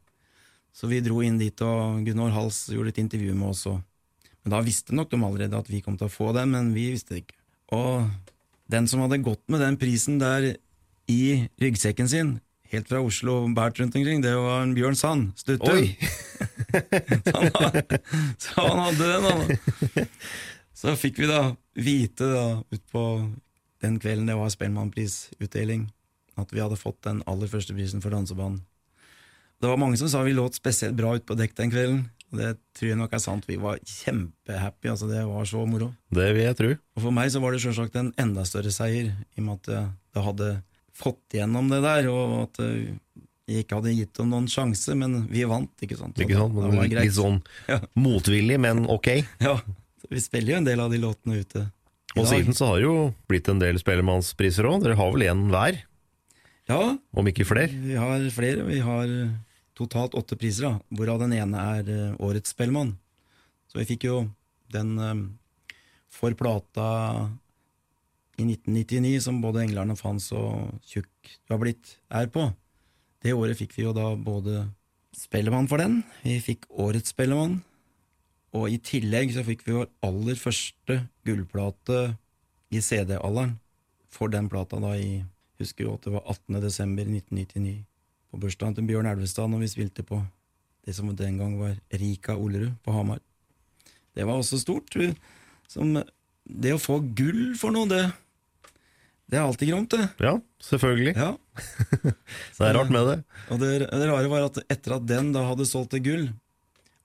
Så vi dro inn dit, og Gunnar Hals gjorde et intervju med oss. Men da visste nok de allerede at vi kom til å få den, men vi visste det ikke. Og den som hadde gått med den prisen der i ryggsekken sin, helt fra Oslo og båret rundt omkring, det var en Bjørn Sand, Stuttum. Oi! så, så han hadde den, han. Så fikk vi da vite da, utpå den kvelden det var Spellemannprisutdeling, at vi hadde fått den aller første prisen for dansebanen. Det var mange som sa vi låt spesielt bra ut på dekk den kvelden. Og det tror jeg nok er sant. Vi var kjempehappy. altså Det var så moro. Det vil jeg tro. Og for meg så var det sjølsagt en enda større seier, i og med at det hadde fått gjennom det der, og at eh, jeg ikke hadde gitt dem noen sjanse, men vi vant, ikke sant. Så Ikke sant? det var greit. litt sånn Ja. motvillig, men ok. Ja, vi spiller jo en del av de låtene ute. Og dag. siden så har det jo blitt en del Spellemannspriser òg. Dere har vel én hver, Ja, om ikke flere? vi har flere. Vi har totalt åtte priser, da, hvorav den ene er eh, Årets Spellemann. Så vi fikk jo den eh, for plata i 1999, som både England og Fans og Tjukk du har blitt, er på. Det året fikk vi jo da både Spellemann for den, vi fikk Årets Spellemann, og i tillegg så fikk vi vår aller første gullplate i CD-alderen for den plata da i Husker jo at det var 18. desember 1999, på bursdagen til Bjørn Elvestad, når vi spilte på det som den gang var Rika Olerud på Hamar. Det var også stort. Som det å få gull for noe, det, det er alltid gromt, det. Ja, selvfølgelig. Ja. Det er rart med det. Og det, det rare var at etter at den da hadde solgt til gull,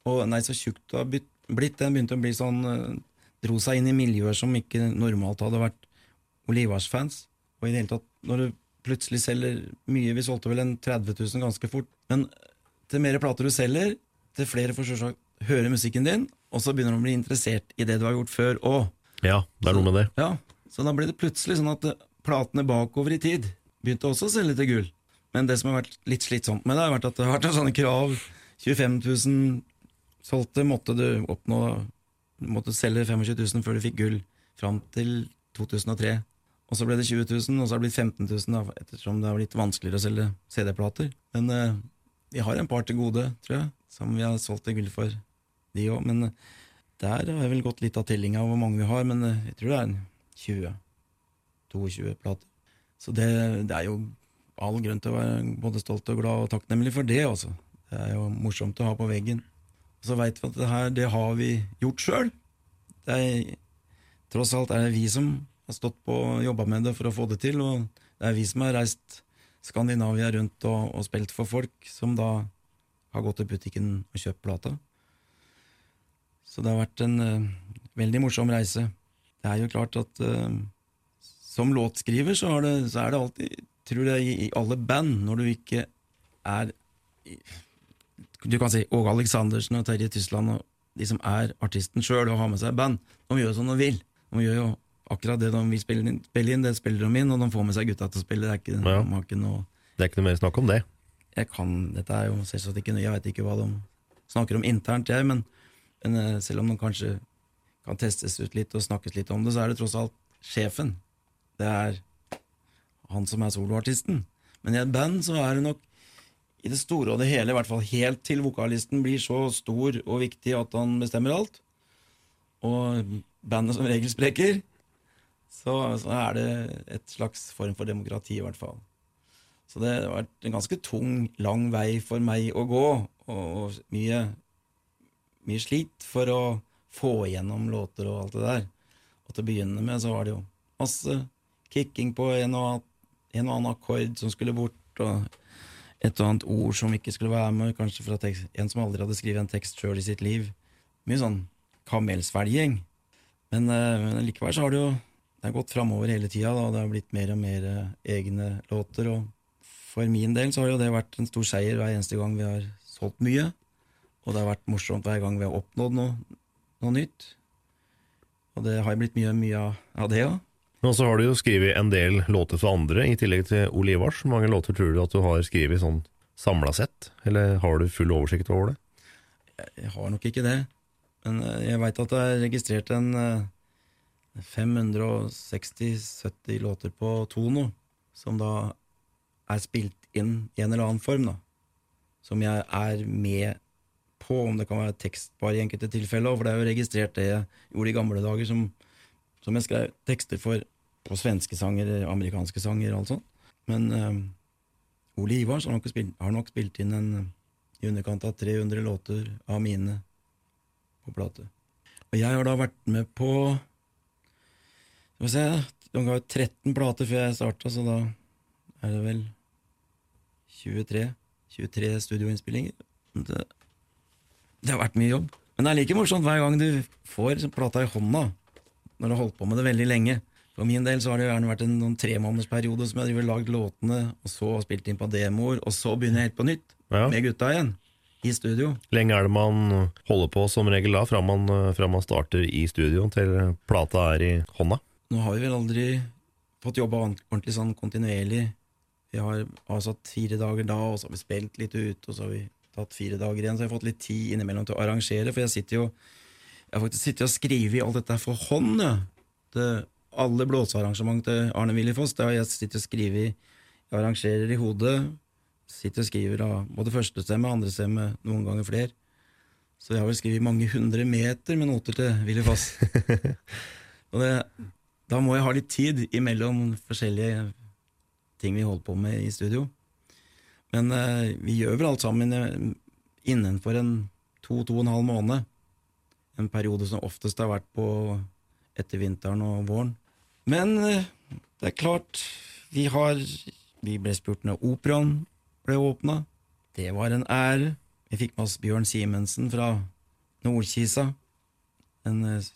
og nei, så tjukt det har blitt, den begynte å bli sånn eh, Dro seg inn i miljøer som ikke normalt hadde vært Olivars-fans. Og i det hele tatt, når du plutselig selger mye Vi solgte vel en 30 000 ganske fort. Men til mer plater du selger, til flere får selvsagt høre musikken din, og så begynner de å bli interessert i det du har gjort før òg. Ja, det er noe med det. Ja, så da blir det plutselig sånn at eh, platene bakover i tid. Begynte også å selge til gull. Men det som har vært litt slitsomt med det, har vært at det har vært sånne krav. 25 000 solgte, måtte du oppnå Du måtte selge 25 000 før du fikk gull. Fram til 2003. Og så ble det 20 000, og så har det blitt 15 000, da, ettersom det har blitt vanskeligere å selge CD-plater. Men eh, vi har en par til gode, tror jeg, som vi har solgt til gull for, de òg. Men eh, der har jeg vel gått litt av tellinga hvor mange vi har, men eh, jeg tror det er 20. 22 plater. Så det, det, er jo all grunn til å være både stolt og glad og takknemlig for det, altså. Det er jo morsomt å ha på veggen. Og så veit vi at det her, det har vi gjort sjøl. Tross alt er det vi som har stått på og jobba med det for å få det til, og det er vi som har reist Skandinavia rundt og, og spilt for folk som da har gått til butikken og kjøpt plata. Så det har vært en uh, veldig morsom reise. Det er jo klart at uh, som låtskriver så, har det, så er det alltid, tror jeg, i, i alle band, når du ikke er Du kan si Åge Aleksandersen og Terje Tysland og de som er artisten sjøl og har med seg band, de gjør som de vil. De gjør jo akkurat det de vil spille inn, spille inn, det spiller de inn, og de får med seg gutta til å spille. Det er ikke, Ja. ikke noe Det er ikke noe mer snakk om det. jeg kan, Dette er jo selvsagt ikke nøye, jeg vet ikke hva de snakker om internt, jeg, men, men eh, selv om de kanskje kan testes ut litt og snakkes litt om det, så er det tross alt sjefen. Det er han som er soloartisten. Men i et band så er det nok i det store og det hele, i hvert fall helt til vokalisten blir så stor og viktig at han bestemmer alt, og bandet som regel spreker, så, så er det et slags form for demokrati, i hvert fall. Så det har vært en ganske tung, lang vei for meg å gå, og mye, mye slit for å få igjennom låter og alt det der. Og til å begynne med så var det jo masse kicking på en og, en og annen akkord som skulle bort, og et og annet ord som ikke skulle være med, kanskje fra tekst, en som aldri hadde skrevet en tekst sjøl i sitt liv. Mye sånn kamelsvelging. Men, eh, men likevel så har det jo det har gått framover hele tida, og det har blitt mer og mer eh, egne låter. Og for min del så har jo det vært en stor seier hver eneste gang vi har solgt mye. Og det har vært morsomt hver gang vi har oppnådd noe, noe nytt. Og det har blitt mye, mye av det òg. Men så har du jo skrevet en del låter for andre, i tillegg til Ole Ivars. Hvor mange låter tror du at du har skrevet sånn samla sett, eller har du full oversikt over det? Jeg har nok ikke det, men eh, jeg veit at er registrert en eh, 560-70 låter på Tono, som da er spilt inn i en eller annen form, da. Som jeg er med på, om det kan være tekstbar i enkelte tilfeller, for det er jo registrert det jeg gjorde i gamle dager, som, som jeg skrev tekster for på svenske sanger, amerikanske sanger og alt sånt. Men um, Ole Ivars har nok, spilt, har nok spilt inn en i underkant av 300 låter av mine på plate. Og jeg har da vært med på Skal vi se De ga ut 13 plater før jeg starta, så da er det vel 23 23 studioinnspillinger. Det, det har vært mye jobb. Men det er like morsomt hver gang du får plata i hånda, når du har holdt på med det veldig lenge. For min del så har det gjerne vært en noen tremånedersperiode som jeg har lagd låtene, og så spilt inn på demoer, og så begynner jeg helt på nytt Ja. med gutta igjen. I studio. Lenge er det man holder på som regel da, fra man, fra man starter i studio til plata er i hånda? Nå har vi vel aldri fått jobba ordentlig sånn kontinuerlig. Vi har avsatt fire dager da, og så har vi spilt litt ut, og så har vi tatt fire dager igjen. Så jeg har fått litt tid innimellom til å arrangere, for jeg sitter jo Jeg har faktisk sittet og skrevet alt dette for hånd, Ja. Til alle blåsearrangement til Arne Willy Foss. Det har jeg sittet og skrevet Jeg arrangerer i hodet. Sitter og skriver av både førstestemme andrestemme, noen ganger flere. Så jeg har vel skrevet mange hundre meter med noter til Willy Foss. og det, da må jeg ha litt tid imellom forskjellige ting vi holder på med i studio. Men eh, vi gjør vel alt sammen eh, innenfor en to-to og en halv måned. En periode som oftest har vært på etter vinteren og våren. Men eh, det er klart, vi har Vi ble spurt når operaen ble åpna. Det var en ære. Vi fikk med oss Bjørn Simensen fra Nordkisa. En eh,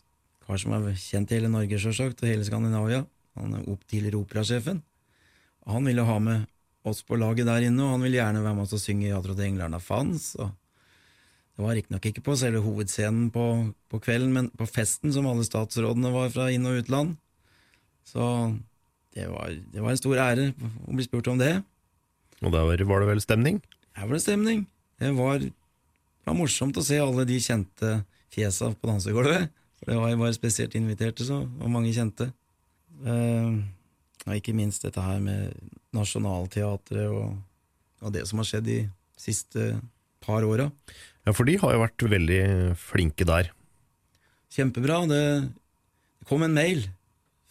kar som er kjent i hele Norge, sjølsagt, og hele Skandinavia. Han er opp tidligere operasjefen. Han ville ha med oss på laget der inne, og han ville gjerne være med oss og synge 'Jeg trodde englerne fanns'. Det var riktignok ikke på selve hovedscenen på, på kvelden, men på festen som alle statsrådene var fra inn- og utland. Så det var, det var en stor ære å bli spurt om det. Og der var det vel stemning? Her var det stemning. Det var, det var morsomt å se alle de kjente fjesa på dansegulvet. For det var jo bare spesielt inviterte, så og mange kjente. Uh, og ikke minst dette her med Nationaltheatret og, og det som har skjedd de siste par åra. Ja, for de har jo vært veldig flinke der. Kjempebra. Det, kom en mail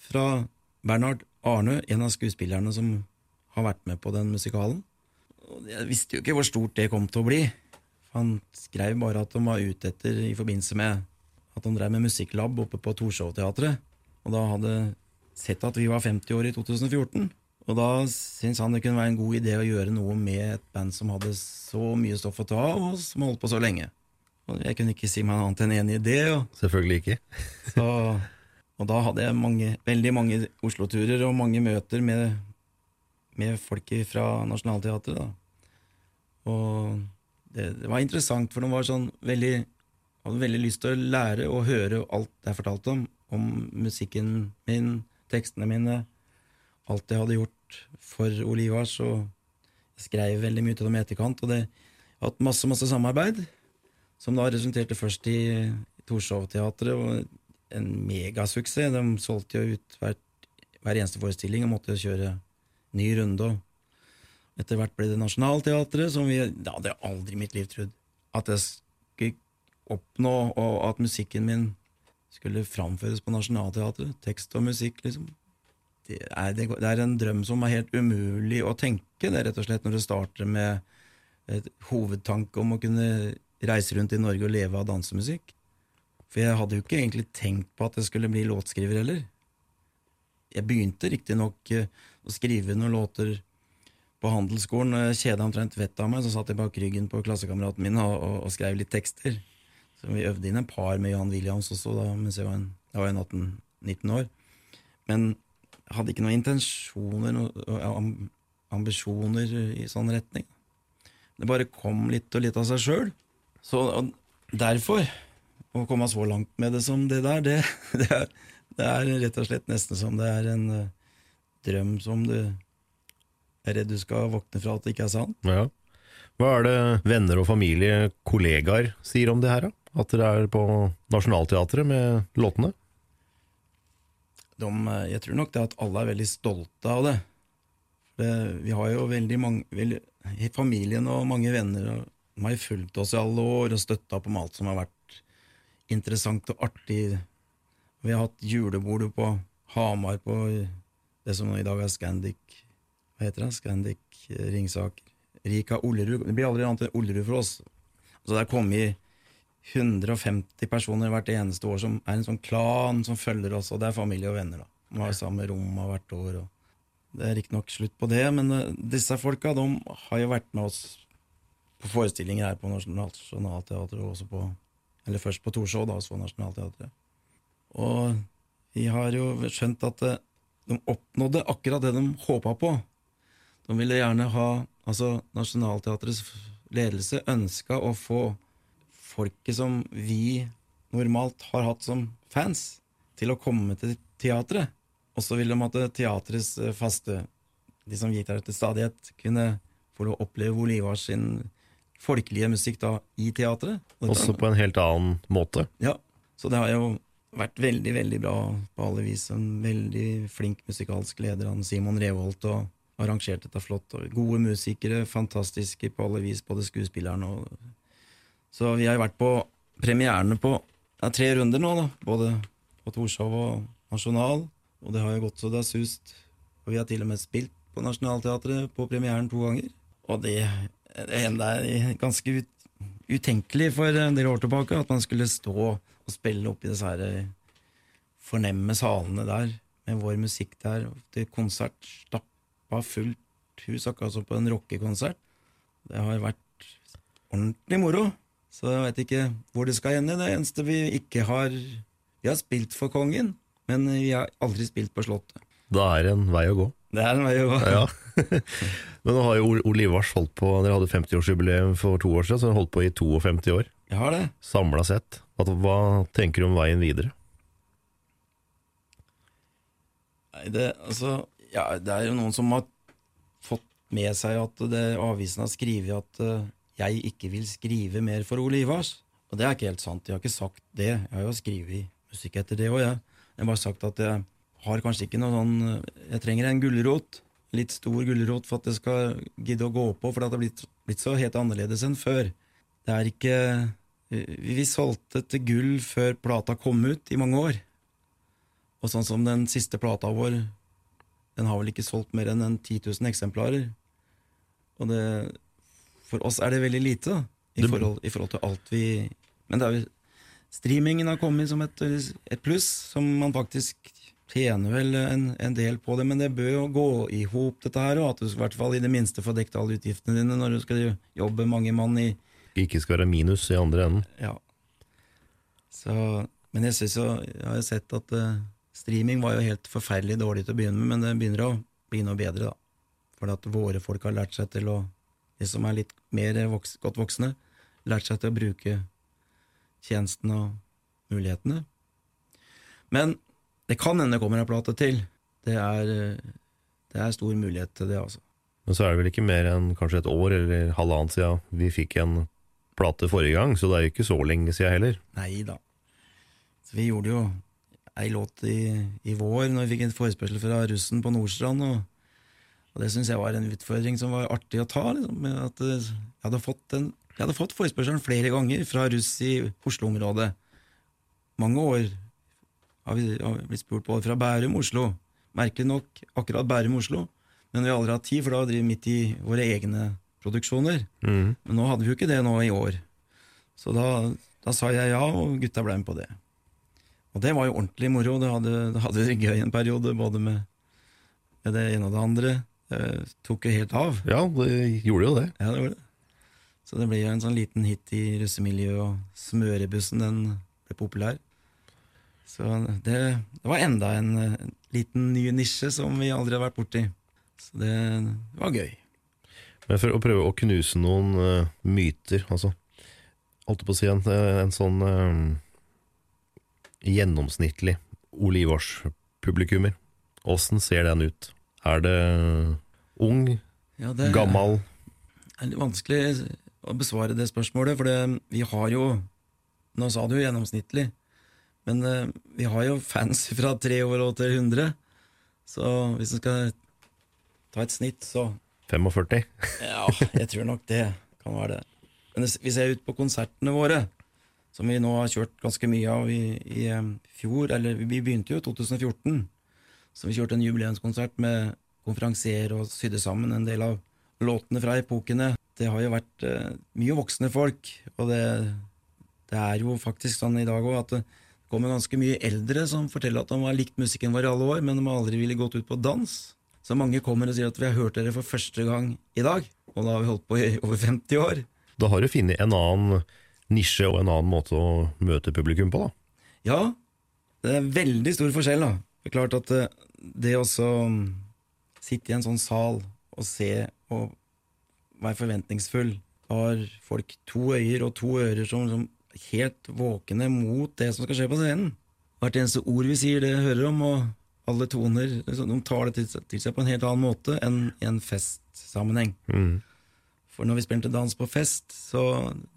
fra Bernhard Arnø, en av skuespillerne som har vært med på den musikalen. Jeg visste jo ikke hvor stort det kom til å bli. Han skrev bare at de var ute etter i forbindelse med at han drev med musikklab oppe på Torshov-teatret. Og da hadde sett at vi var 50 år i 2014. Og da syntes han det kunne være en god idé å gjøre noe med et band som hadde så mye stoff å ta av, og som holdt på så lenge. Og jeg kunne ikke si meg annet enn enig i det. Og, Selvfølgelig ikke. så, og da hadde jeg mange, veldig mange Oslo-turer og mange møter med, med folk fra Nationaltheatret. Da. Og det, det var interessant, for de var sånn veldig hadde veldig lyst til å lære og høre alt jeg fortalte om, om musikken min, tekstene mine, alt jeg hadde gjort for Olivas, og jeg skrev veldig mye til dem i etterkant, og det har hatt masse, masse samarbeid, som da resulterte først i Torshov-teatret, og en megasuksess. De solgte jo ut hver, hver eneste forestilling og måtte kjøre ny runde. og Etter hvert ble det Nationaltheatret, som vi Det hadde jeg aldri i mitt liv trodd at jeg skulle oppnå, og at musikken min skulle framføres på Nationaltheatret. Tekst og musikk, liksom. Det er, det, er en drøm som er helt umulig å tenke, det rett og slett, når det starter med et hovedtanke om å kunne reise rundt i Norge og leve av dansemusikk. For jeg hadde jo ikke egentlig tenkt på at jeg skulle bli låtskriver heller. Jeg begynte riktignok eh, å skrive noen låter på handelsskolen. og Kjeda omtrent vettet av meg, så satt jeg bak ryggen på klassekameraten min og, og, og, skrev litt tekster. Så vi øvde inn en par med Johan Williams også da mens jeg var, jeg var 18-19 år. Men jeg hadde ikke noen intensjoner noen ambisjoner i sånn retning. Det bare kom litt og litt av seg sjøl. Så derfor, å komme så langt med det som det der, det, det, er, det er, rett og slett nesten som det er en drøm som du er redd du skal våkne fra at det ikke er sant. Ja. Hva er det venner og familie, kollegaer, sier om det her, da? At dere er på Nationaltheatret med låtene? De, eh, jeg tror nok det at alle er veldig stolte av det. vi har jo veldig mange veldig, Familien og mange venner de har fulgt oss i alle år og støtta på alt som har vært interessant og artig. Vi har hatt julebordet på Hamar på det som i dag er Scandic Hva heter det? Scandic Ringsaker. Rika Ollerud. Det blir aldri annet enn Ollerud for oss. Så det er kommet 150 personer hvert eneste år som er en sånn klan som følger oss, og det er familie og venner. da. De har samme rom hvert år. og Det er riktignok slutt på det, men uh, disse folka de har jo vært med oss på forestillinger her på Nationaltheatret, og også på Eller først på Torshov, da, så Nationaltheatret. Og vi har jo skjønt at uh, de oppnådde akkurat det de håpa på. De ville gjerne ha Altså, Nationaltheatrets ledelse ønska å få folket som vi normalt har hatt som fans, til å komme til teatret. Og så vil de at teatrets eh, faste, de som gikk der til stadighet, kunne få lov å oppleve Olivar sin folkelige musikk da i teatret. Også på en helt annen måte. Ja. Så det har jo vært veldig, veldig bra på alle vis. En veldig flink musikalsk leder, han Simon Revolt, og arrangert dette flott. Og gode musikere, fantastiske på alle vis, både skuespillerne og så vi har vært på premierene på ja, tre runder nå, da. Både på Torshov og Nasjonal. Og det har jo gått så det har sust. Og vi har til og med spilt på Nationaltheatret på premieren to ganger. Og det, det er ganske ut, utenkelig for en del år tilbake at man skulle stå og spille oppi disse her eh, fornemme salene der med vår musikk der. Til konsert stappa fullt hus, akkurat som på en rockekonsert. Det har vært ordentlig moro. Så jeg vet ikke hvor det skal ende. Det eneste vi ikke har Vi har spilt for kongen, men vi har aldri spilt på Slottet. Da er det en vei å gå. Det er en vei å gå. Ja. men nå har jo Ole Ivars holdt på Dere hadde 50-årsjubileum for to år siden, så dere holdt på i 52 år. Jeg har det. Samla sett. Hva tenker du om veien videre? Nei, det, altså, ja, det er jo noen som har fått med seg at det, avisen har skrevet at uh, jeg ikke vil skrive mer for Ole Ivars. Og det er ikke helt sant. Jeg har ikke sagt det. Jeg har jo skrevet musikk etter det òg, jeg. Jeg har bare sagt at jeg har kanskje ikke noe sånn Jeg trenger en gulrot. Litt stor gulrot for at jeg skal gidde å gå på, for det har blitt, blitt så helt annerledes enn før. Det er ikke Vi solgte til gull før plata kom ut, i mange år. Og sånn som den siste plata vår, den har vel ikke solgt mer enn 10 000 eksemplarer. Og det for oss er det veldig lite, da, i, forhold, i forhold til alt vi Men det er jo Streamingen har kommet som et, et pluss, som man faktisk tjener vel en, en, del på det, men det bør jo gå i hop, dette her, og at du i hvert fall i det minste får dekket alle utgiftene dine når du skal jobbe mange mann i Ikke skal være minus i andre enden. Ja. Så, men jeg synes jo, jeg har jo sett at uh, streaming var jo helt forferdelig dårlig til å begynne med, men det begynner å bli noe bedre, da. For at våre folk har lært seg til å de som er litt mer voks, godt voksne, lært seg til å bruke tjenesten og mulighetene. Men det kan hende det kommer en plate til. Det er, det er stor mulighet til det, altså. Men så er det vel ikke mer enn kanskje et år eller halvannet siden vi fikk en plate forrige gang, så det er jo ikke så lenge siden heller. Nei da. Så vi gjorde jo ei låt i, i vår når vi fikk en forespørsel fra russen på Nordstrand. og og det syns jeg var en utfordring som var artig å ta. Liksom, at eh, jeg hadde fått, en, jeg hadde fått forespørselen flere ganger fra russ i Oslo-området. Mange år har vi, har blitt spurt både fra Bærum Oslo. Merkelig nok akkurat Bærum Oslo, men vi har aldri hatt tid, for da driver vi midt i våre egne produksjoner. Mm. Men nå hadde vi jo ikke det nå i år. Så da, da sa jeg ja, og gutta ble med på det. Og det var jo ordentlig moro. Det hadde, det hadde gøy en periode, både med, med det ene og det andre. Det tok jo helt av. Ja, det gjorde jo det. Ja, det gjorde det. Så det ble jo en sånn liten hit i russemiljøet, og smørebussen den ble populær. Så det, det var enda en, en, liten ny nisje som vi aldri har vært borti. Så det var gøy. Men for å prøve å knuse noen uh, myter, altså Holdt på å si en, en sånn uh, gjennomsnittlig Ole Ivars-publikummer. Åssen ser den ut? Er det ung, Ja, det gammal? er litt vanskelig å besvare det spørsmålet, for det, vi har jo Nå sa du jo gjennomsnittlig, men eh, vi har jo fans fra tre år og til 100. Så hvis en skal ta et snitt, så 45? Ja, jeg tror nok det kan være det. Men vi ser ut på konsertene våre, som vi nå har kjørt ganske mye av i, i fjor, eller vi begynte jo i 2014, så vi kjørte en jubileumskonsert med konferansier og sydde sammen en del av låtene fra epokene. Det har jo vært eh, mye voksne folk, og det, det er jo faktisk sånn i dag òg at det kommer ganske mye eldre som forteller at de har likt musikken vår i alle år, men de har aldri ville gått ut på dans. Så mange kommer og sier at vi har hørt dere for første gang i dag, og da har vi holdt på i over 50 år. Da har du funnet en annen nisje og en annen måte å møte publikum på, da. Ja, det er veldig stor forskjell, da. Det er klart at eh, det å mm, sitte i en sånn sal og se og være forventningsfull, har folk to øyer og to ører som, som helt våkne mot det som skal skje på scenen. Hvert eneste ord vi sier, det hører om, og alle toner liksom, De tar det til, seg- til seg på en helt annen måte enn i en festsammenheng. Mm. For når vi spilte dans på fest, så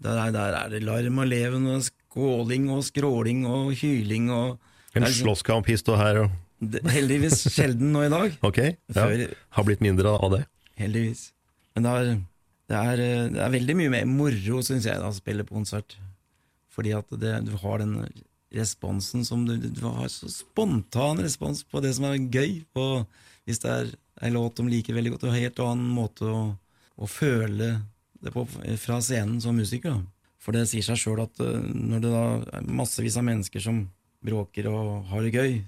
der er, der er det larm og leven og skåling og skråling og hyling og En liksom- slåsskamp hist og her, og Heldigvis sjelden nå i dag. ok? Ja. Før- Har blitt mindre av det. Heldigvis. Men det er, det er, det er veldig mye mer moro, syns jeg, da, å spille på konsert. Fordi at det, du har den responsen som du, du har så spontan respons på det som er gøy. Og hvis det er en låt de liker veldig godt, du har helt annen måte å, å føle det på fra scenen som musiker. Da. For det sier seg sjøl at eh, når det da er massevis av mennesker som bråker og har det gøy,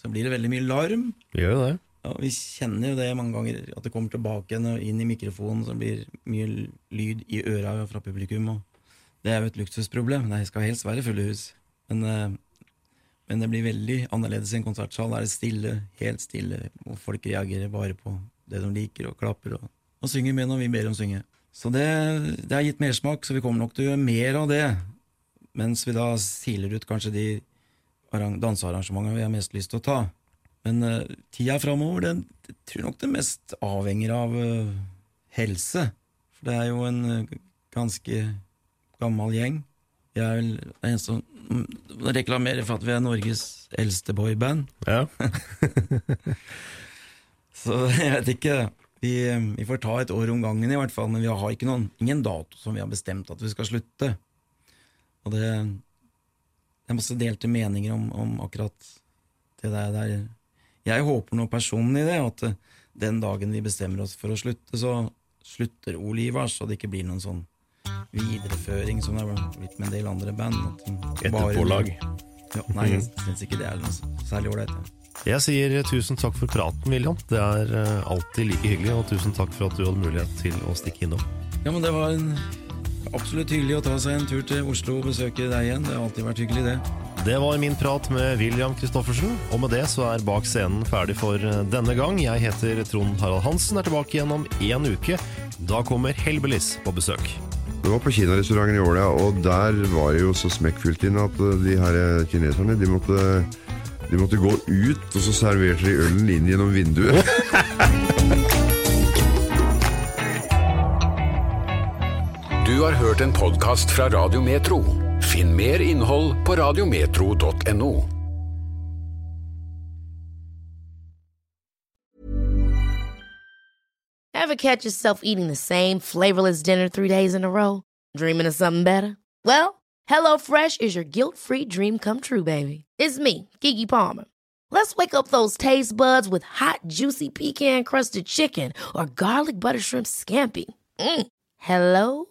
så blir det veldig mye larm. Gjør det. Ja, Vi kjenner jo det mange ganger, at det kommer tilbake igjen og inn i mikrofonen, så blir mye lyd i øra fra publikum. Og det er jo et luksusproblem. Det skal helst være fulle hus. Men, eh, men det blir veldig annerledes i en konsertsal. Da er det stille, helt stille, og folk reagerer bare på det de liker, og klapper og, og synger med når vi ber dem synge. Så det, det har gitt mersmak, så vi kommer nok til å gjøre mer av det. Mens vi da siler ut kanskje de dansearrangementene vi har mest lyst til å ta. Men uh, tida framover, den jeg tror nok det mest avhenger av uh, helse. For det er jo en uh, ganske gammel gjeng. Jeg er vel den eneste som mm, reklamerer for at vi er Norges eldste boyband. Ja. Så jeg vet ikke. Vi, vi får ta et år om gangen, i hvert fall, men vi har ikke noen, ingen dato som vi har bestemt at vi skal slutte. Og det, det er masse delte meninger om, om akkurat det der. der. Jeg håper noe personlig i det, at eh, den dagen vi bestemmer oss for å slutte, så slutter Ole så det ikke blir noen sånn videreføring som det har blitt med en del andre band. Etterpålag. Ja, nei, jeg syns ikke det er noe særlig ålreit. Jeg sier tusen takk for praten, William. Det er eh, alltid like hyggelig, og tusen takk for at du hadde mulighet til å stikke innom. Ja, men det var en, absolutt hyggelig å ta seg en tur til Oslo og besøke deg igjen. Det har alltid vært hyggelig, det. Det var min prat med William Christoffersen, og med det så er Bak scenen ferdig for denne gang. Jeg heter Trond Harald Hansen, er tilbake igjen om én uke. Da kommer Helbelis på besøk. Det var på kinarestauranten i Åla, og der var det jo så smekkfullt inn at eh, de her eh, kineserne de måtte, de måtte gå ut, og så serverte de ølen inn gjennom vinduet. Du har hørt en podkast fra Radio Metro. Finn mer. Ever catch yourself eating the same flavorless dinner three days in a row? Dreaming of something better? Well, HelloFresh is your guilt-free dream come true, baby. It's me, Kiki Palmer. Let's wake up those taste buds with hot, juicy pecan-crusted chicken or garlic butter shrimp scampi. Mm. Hello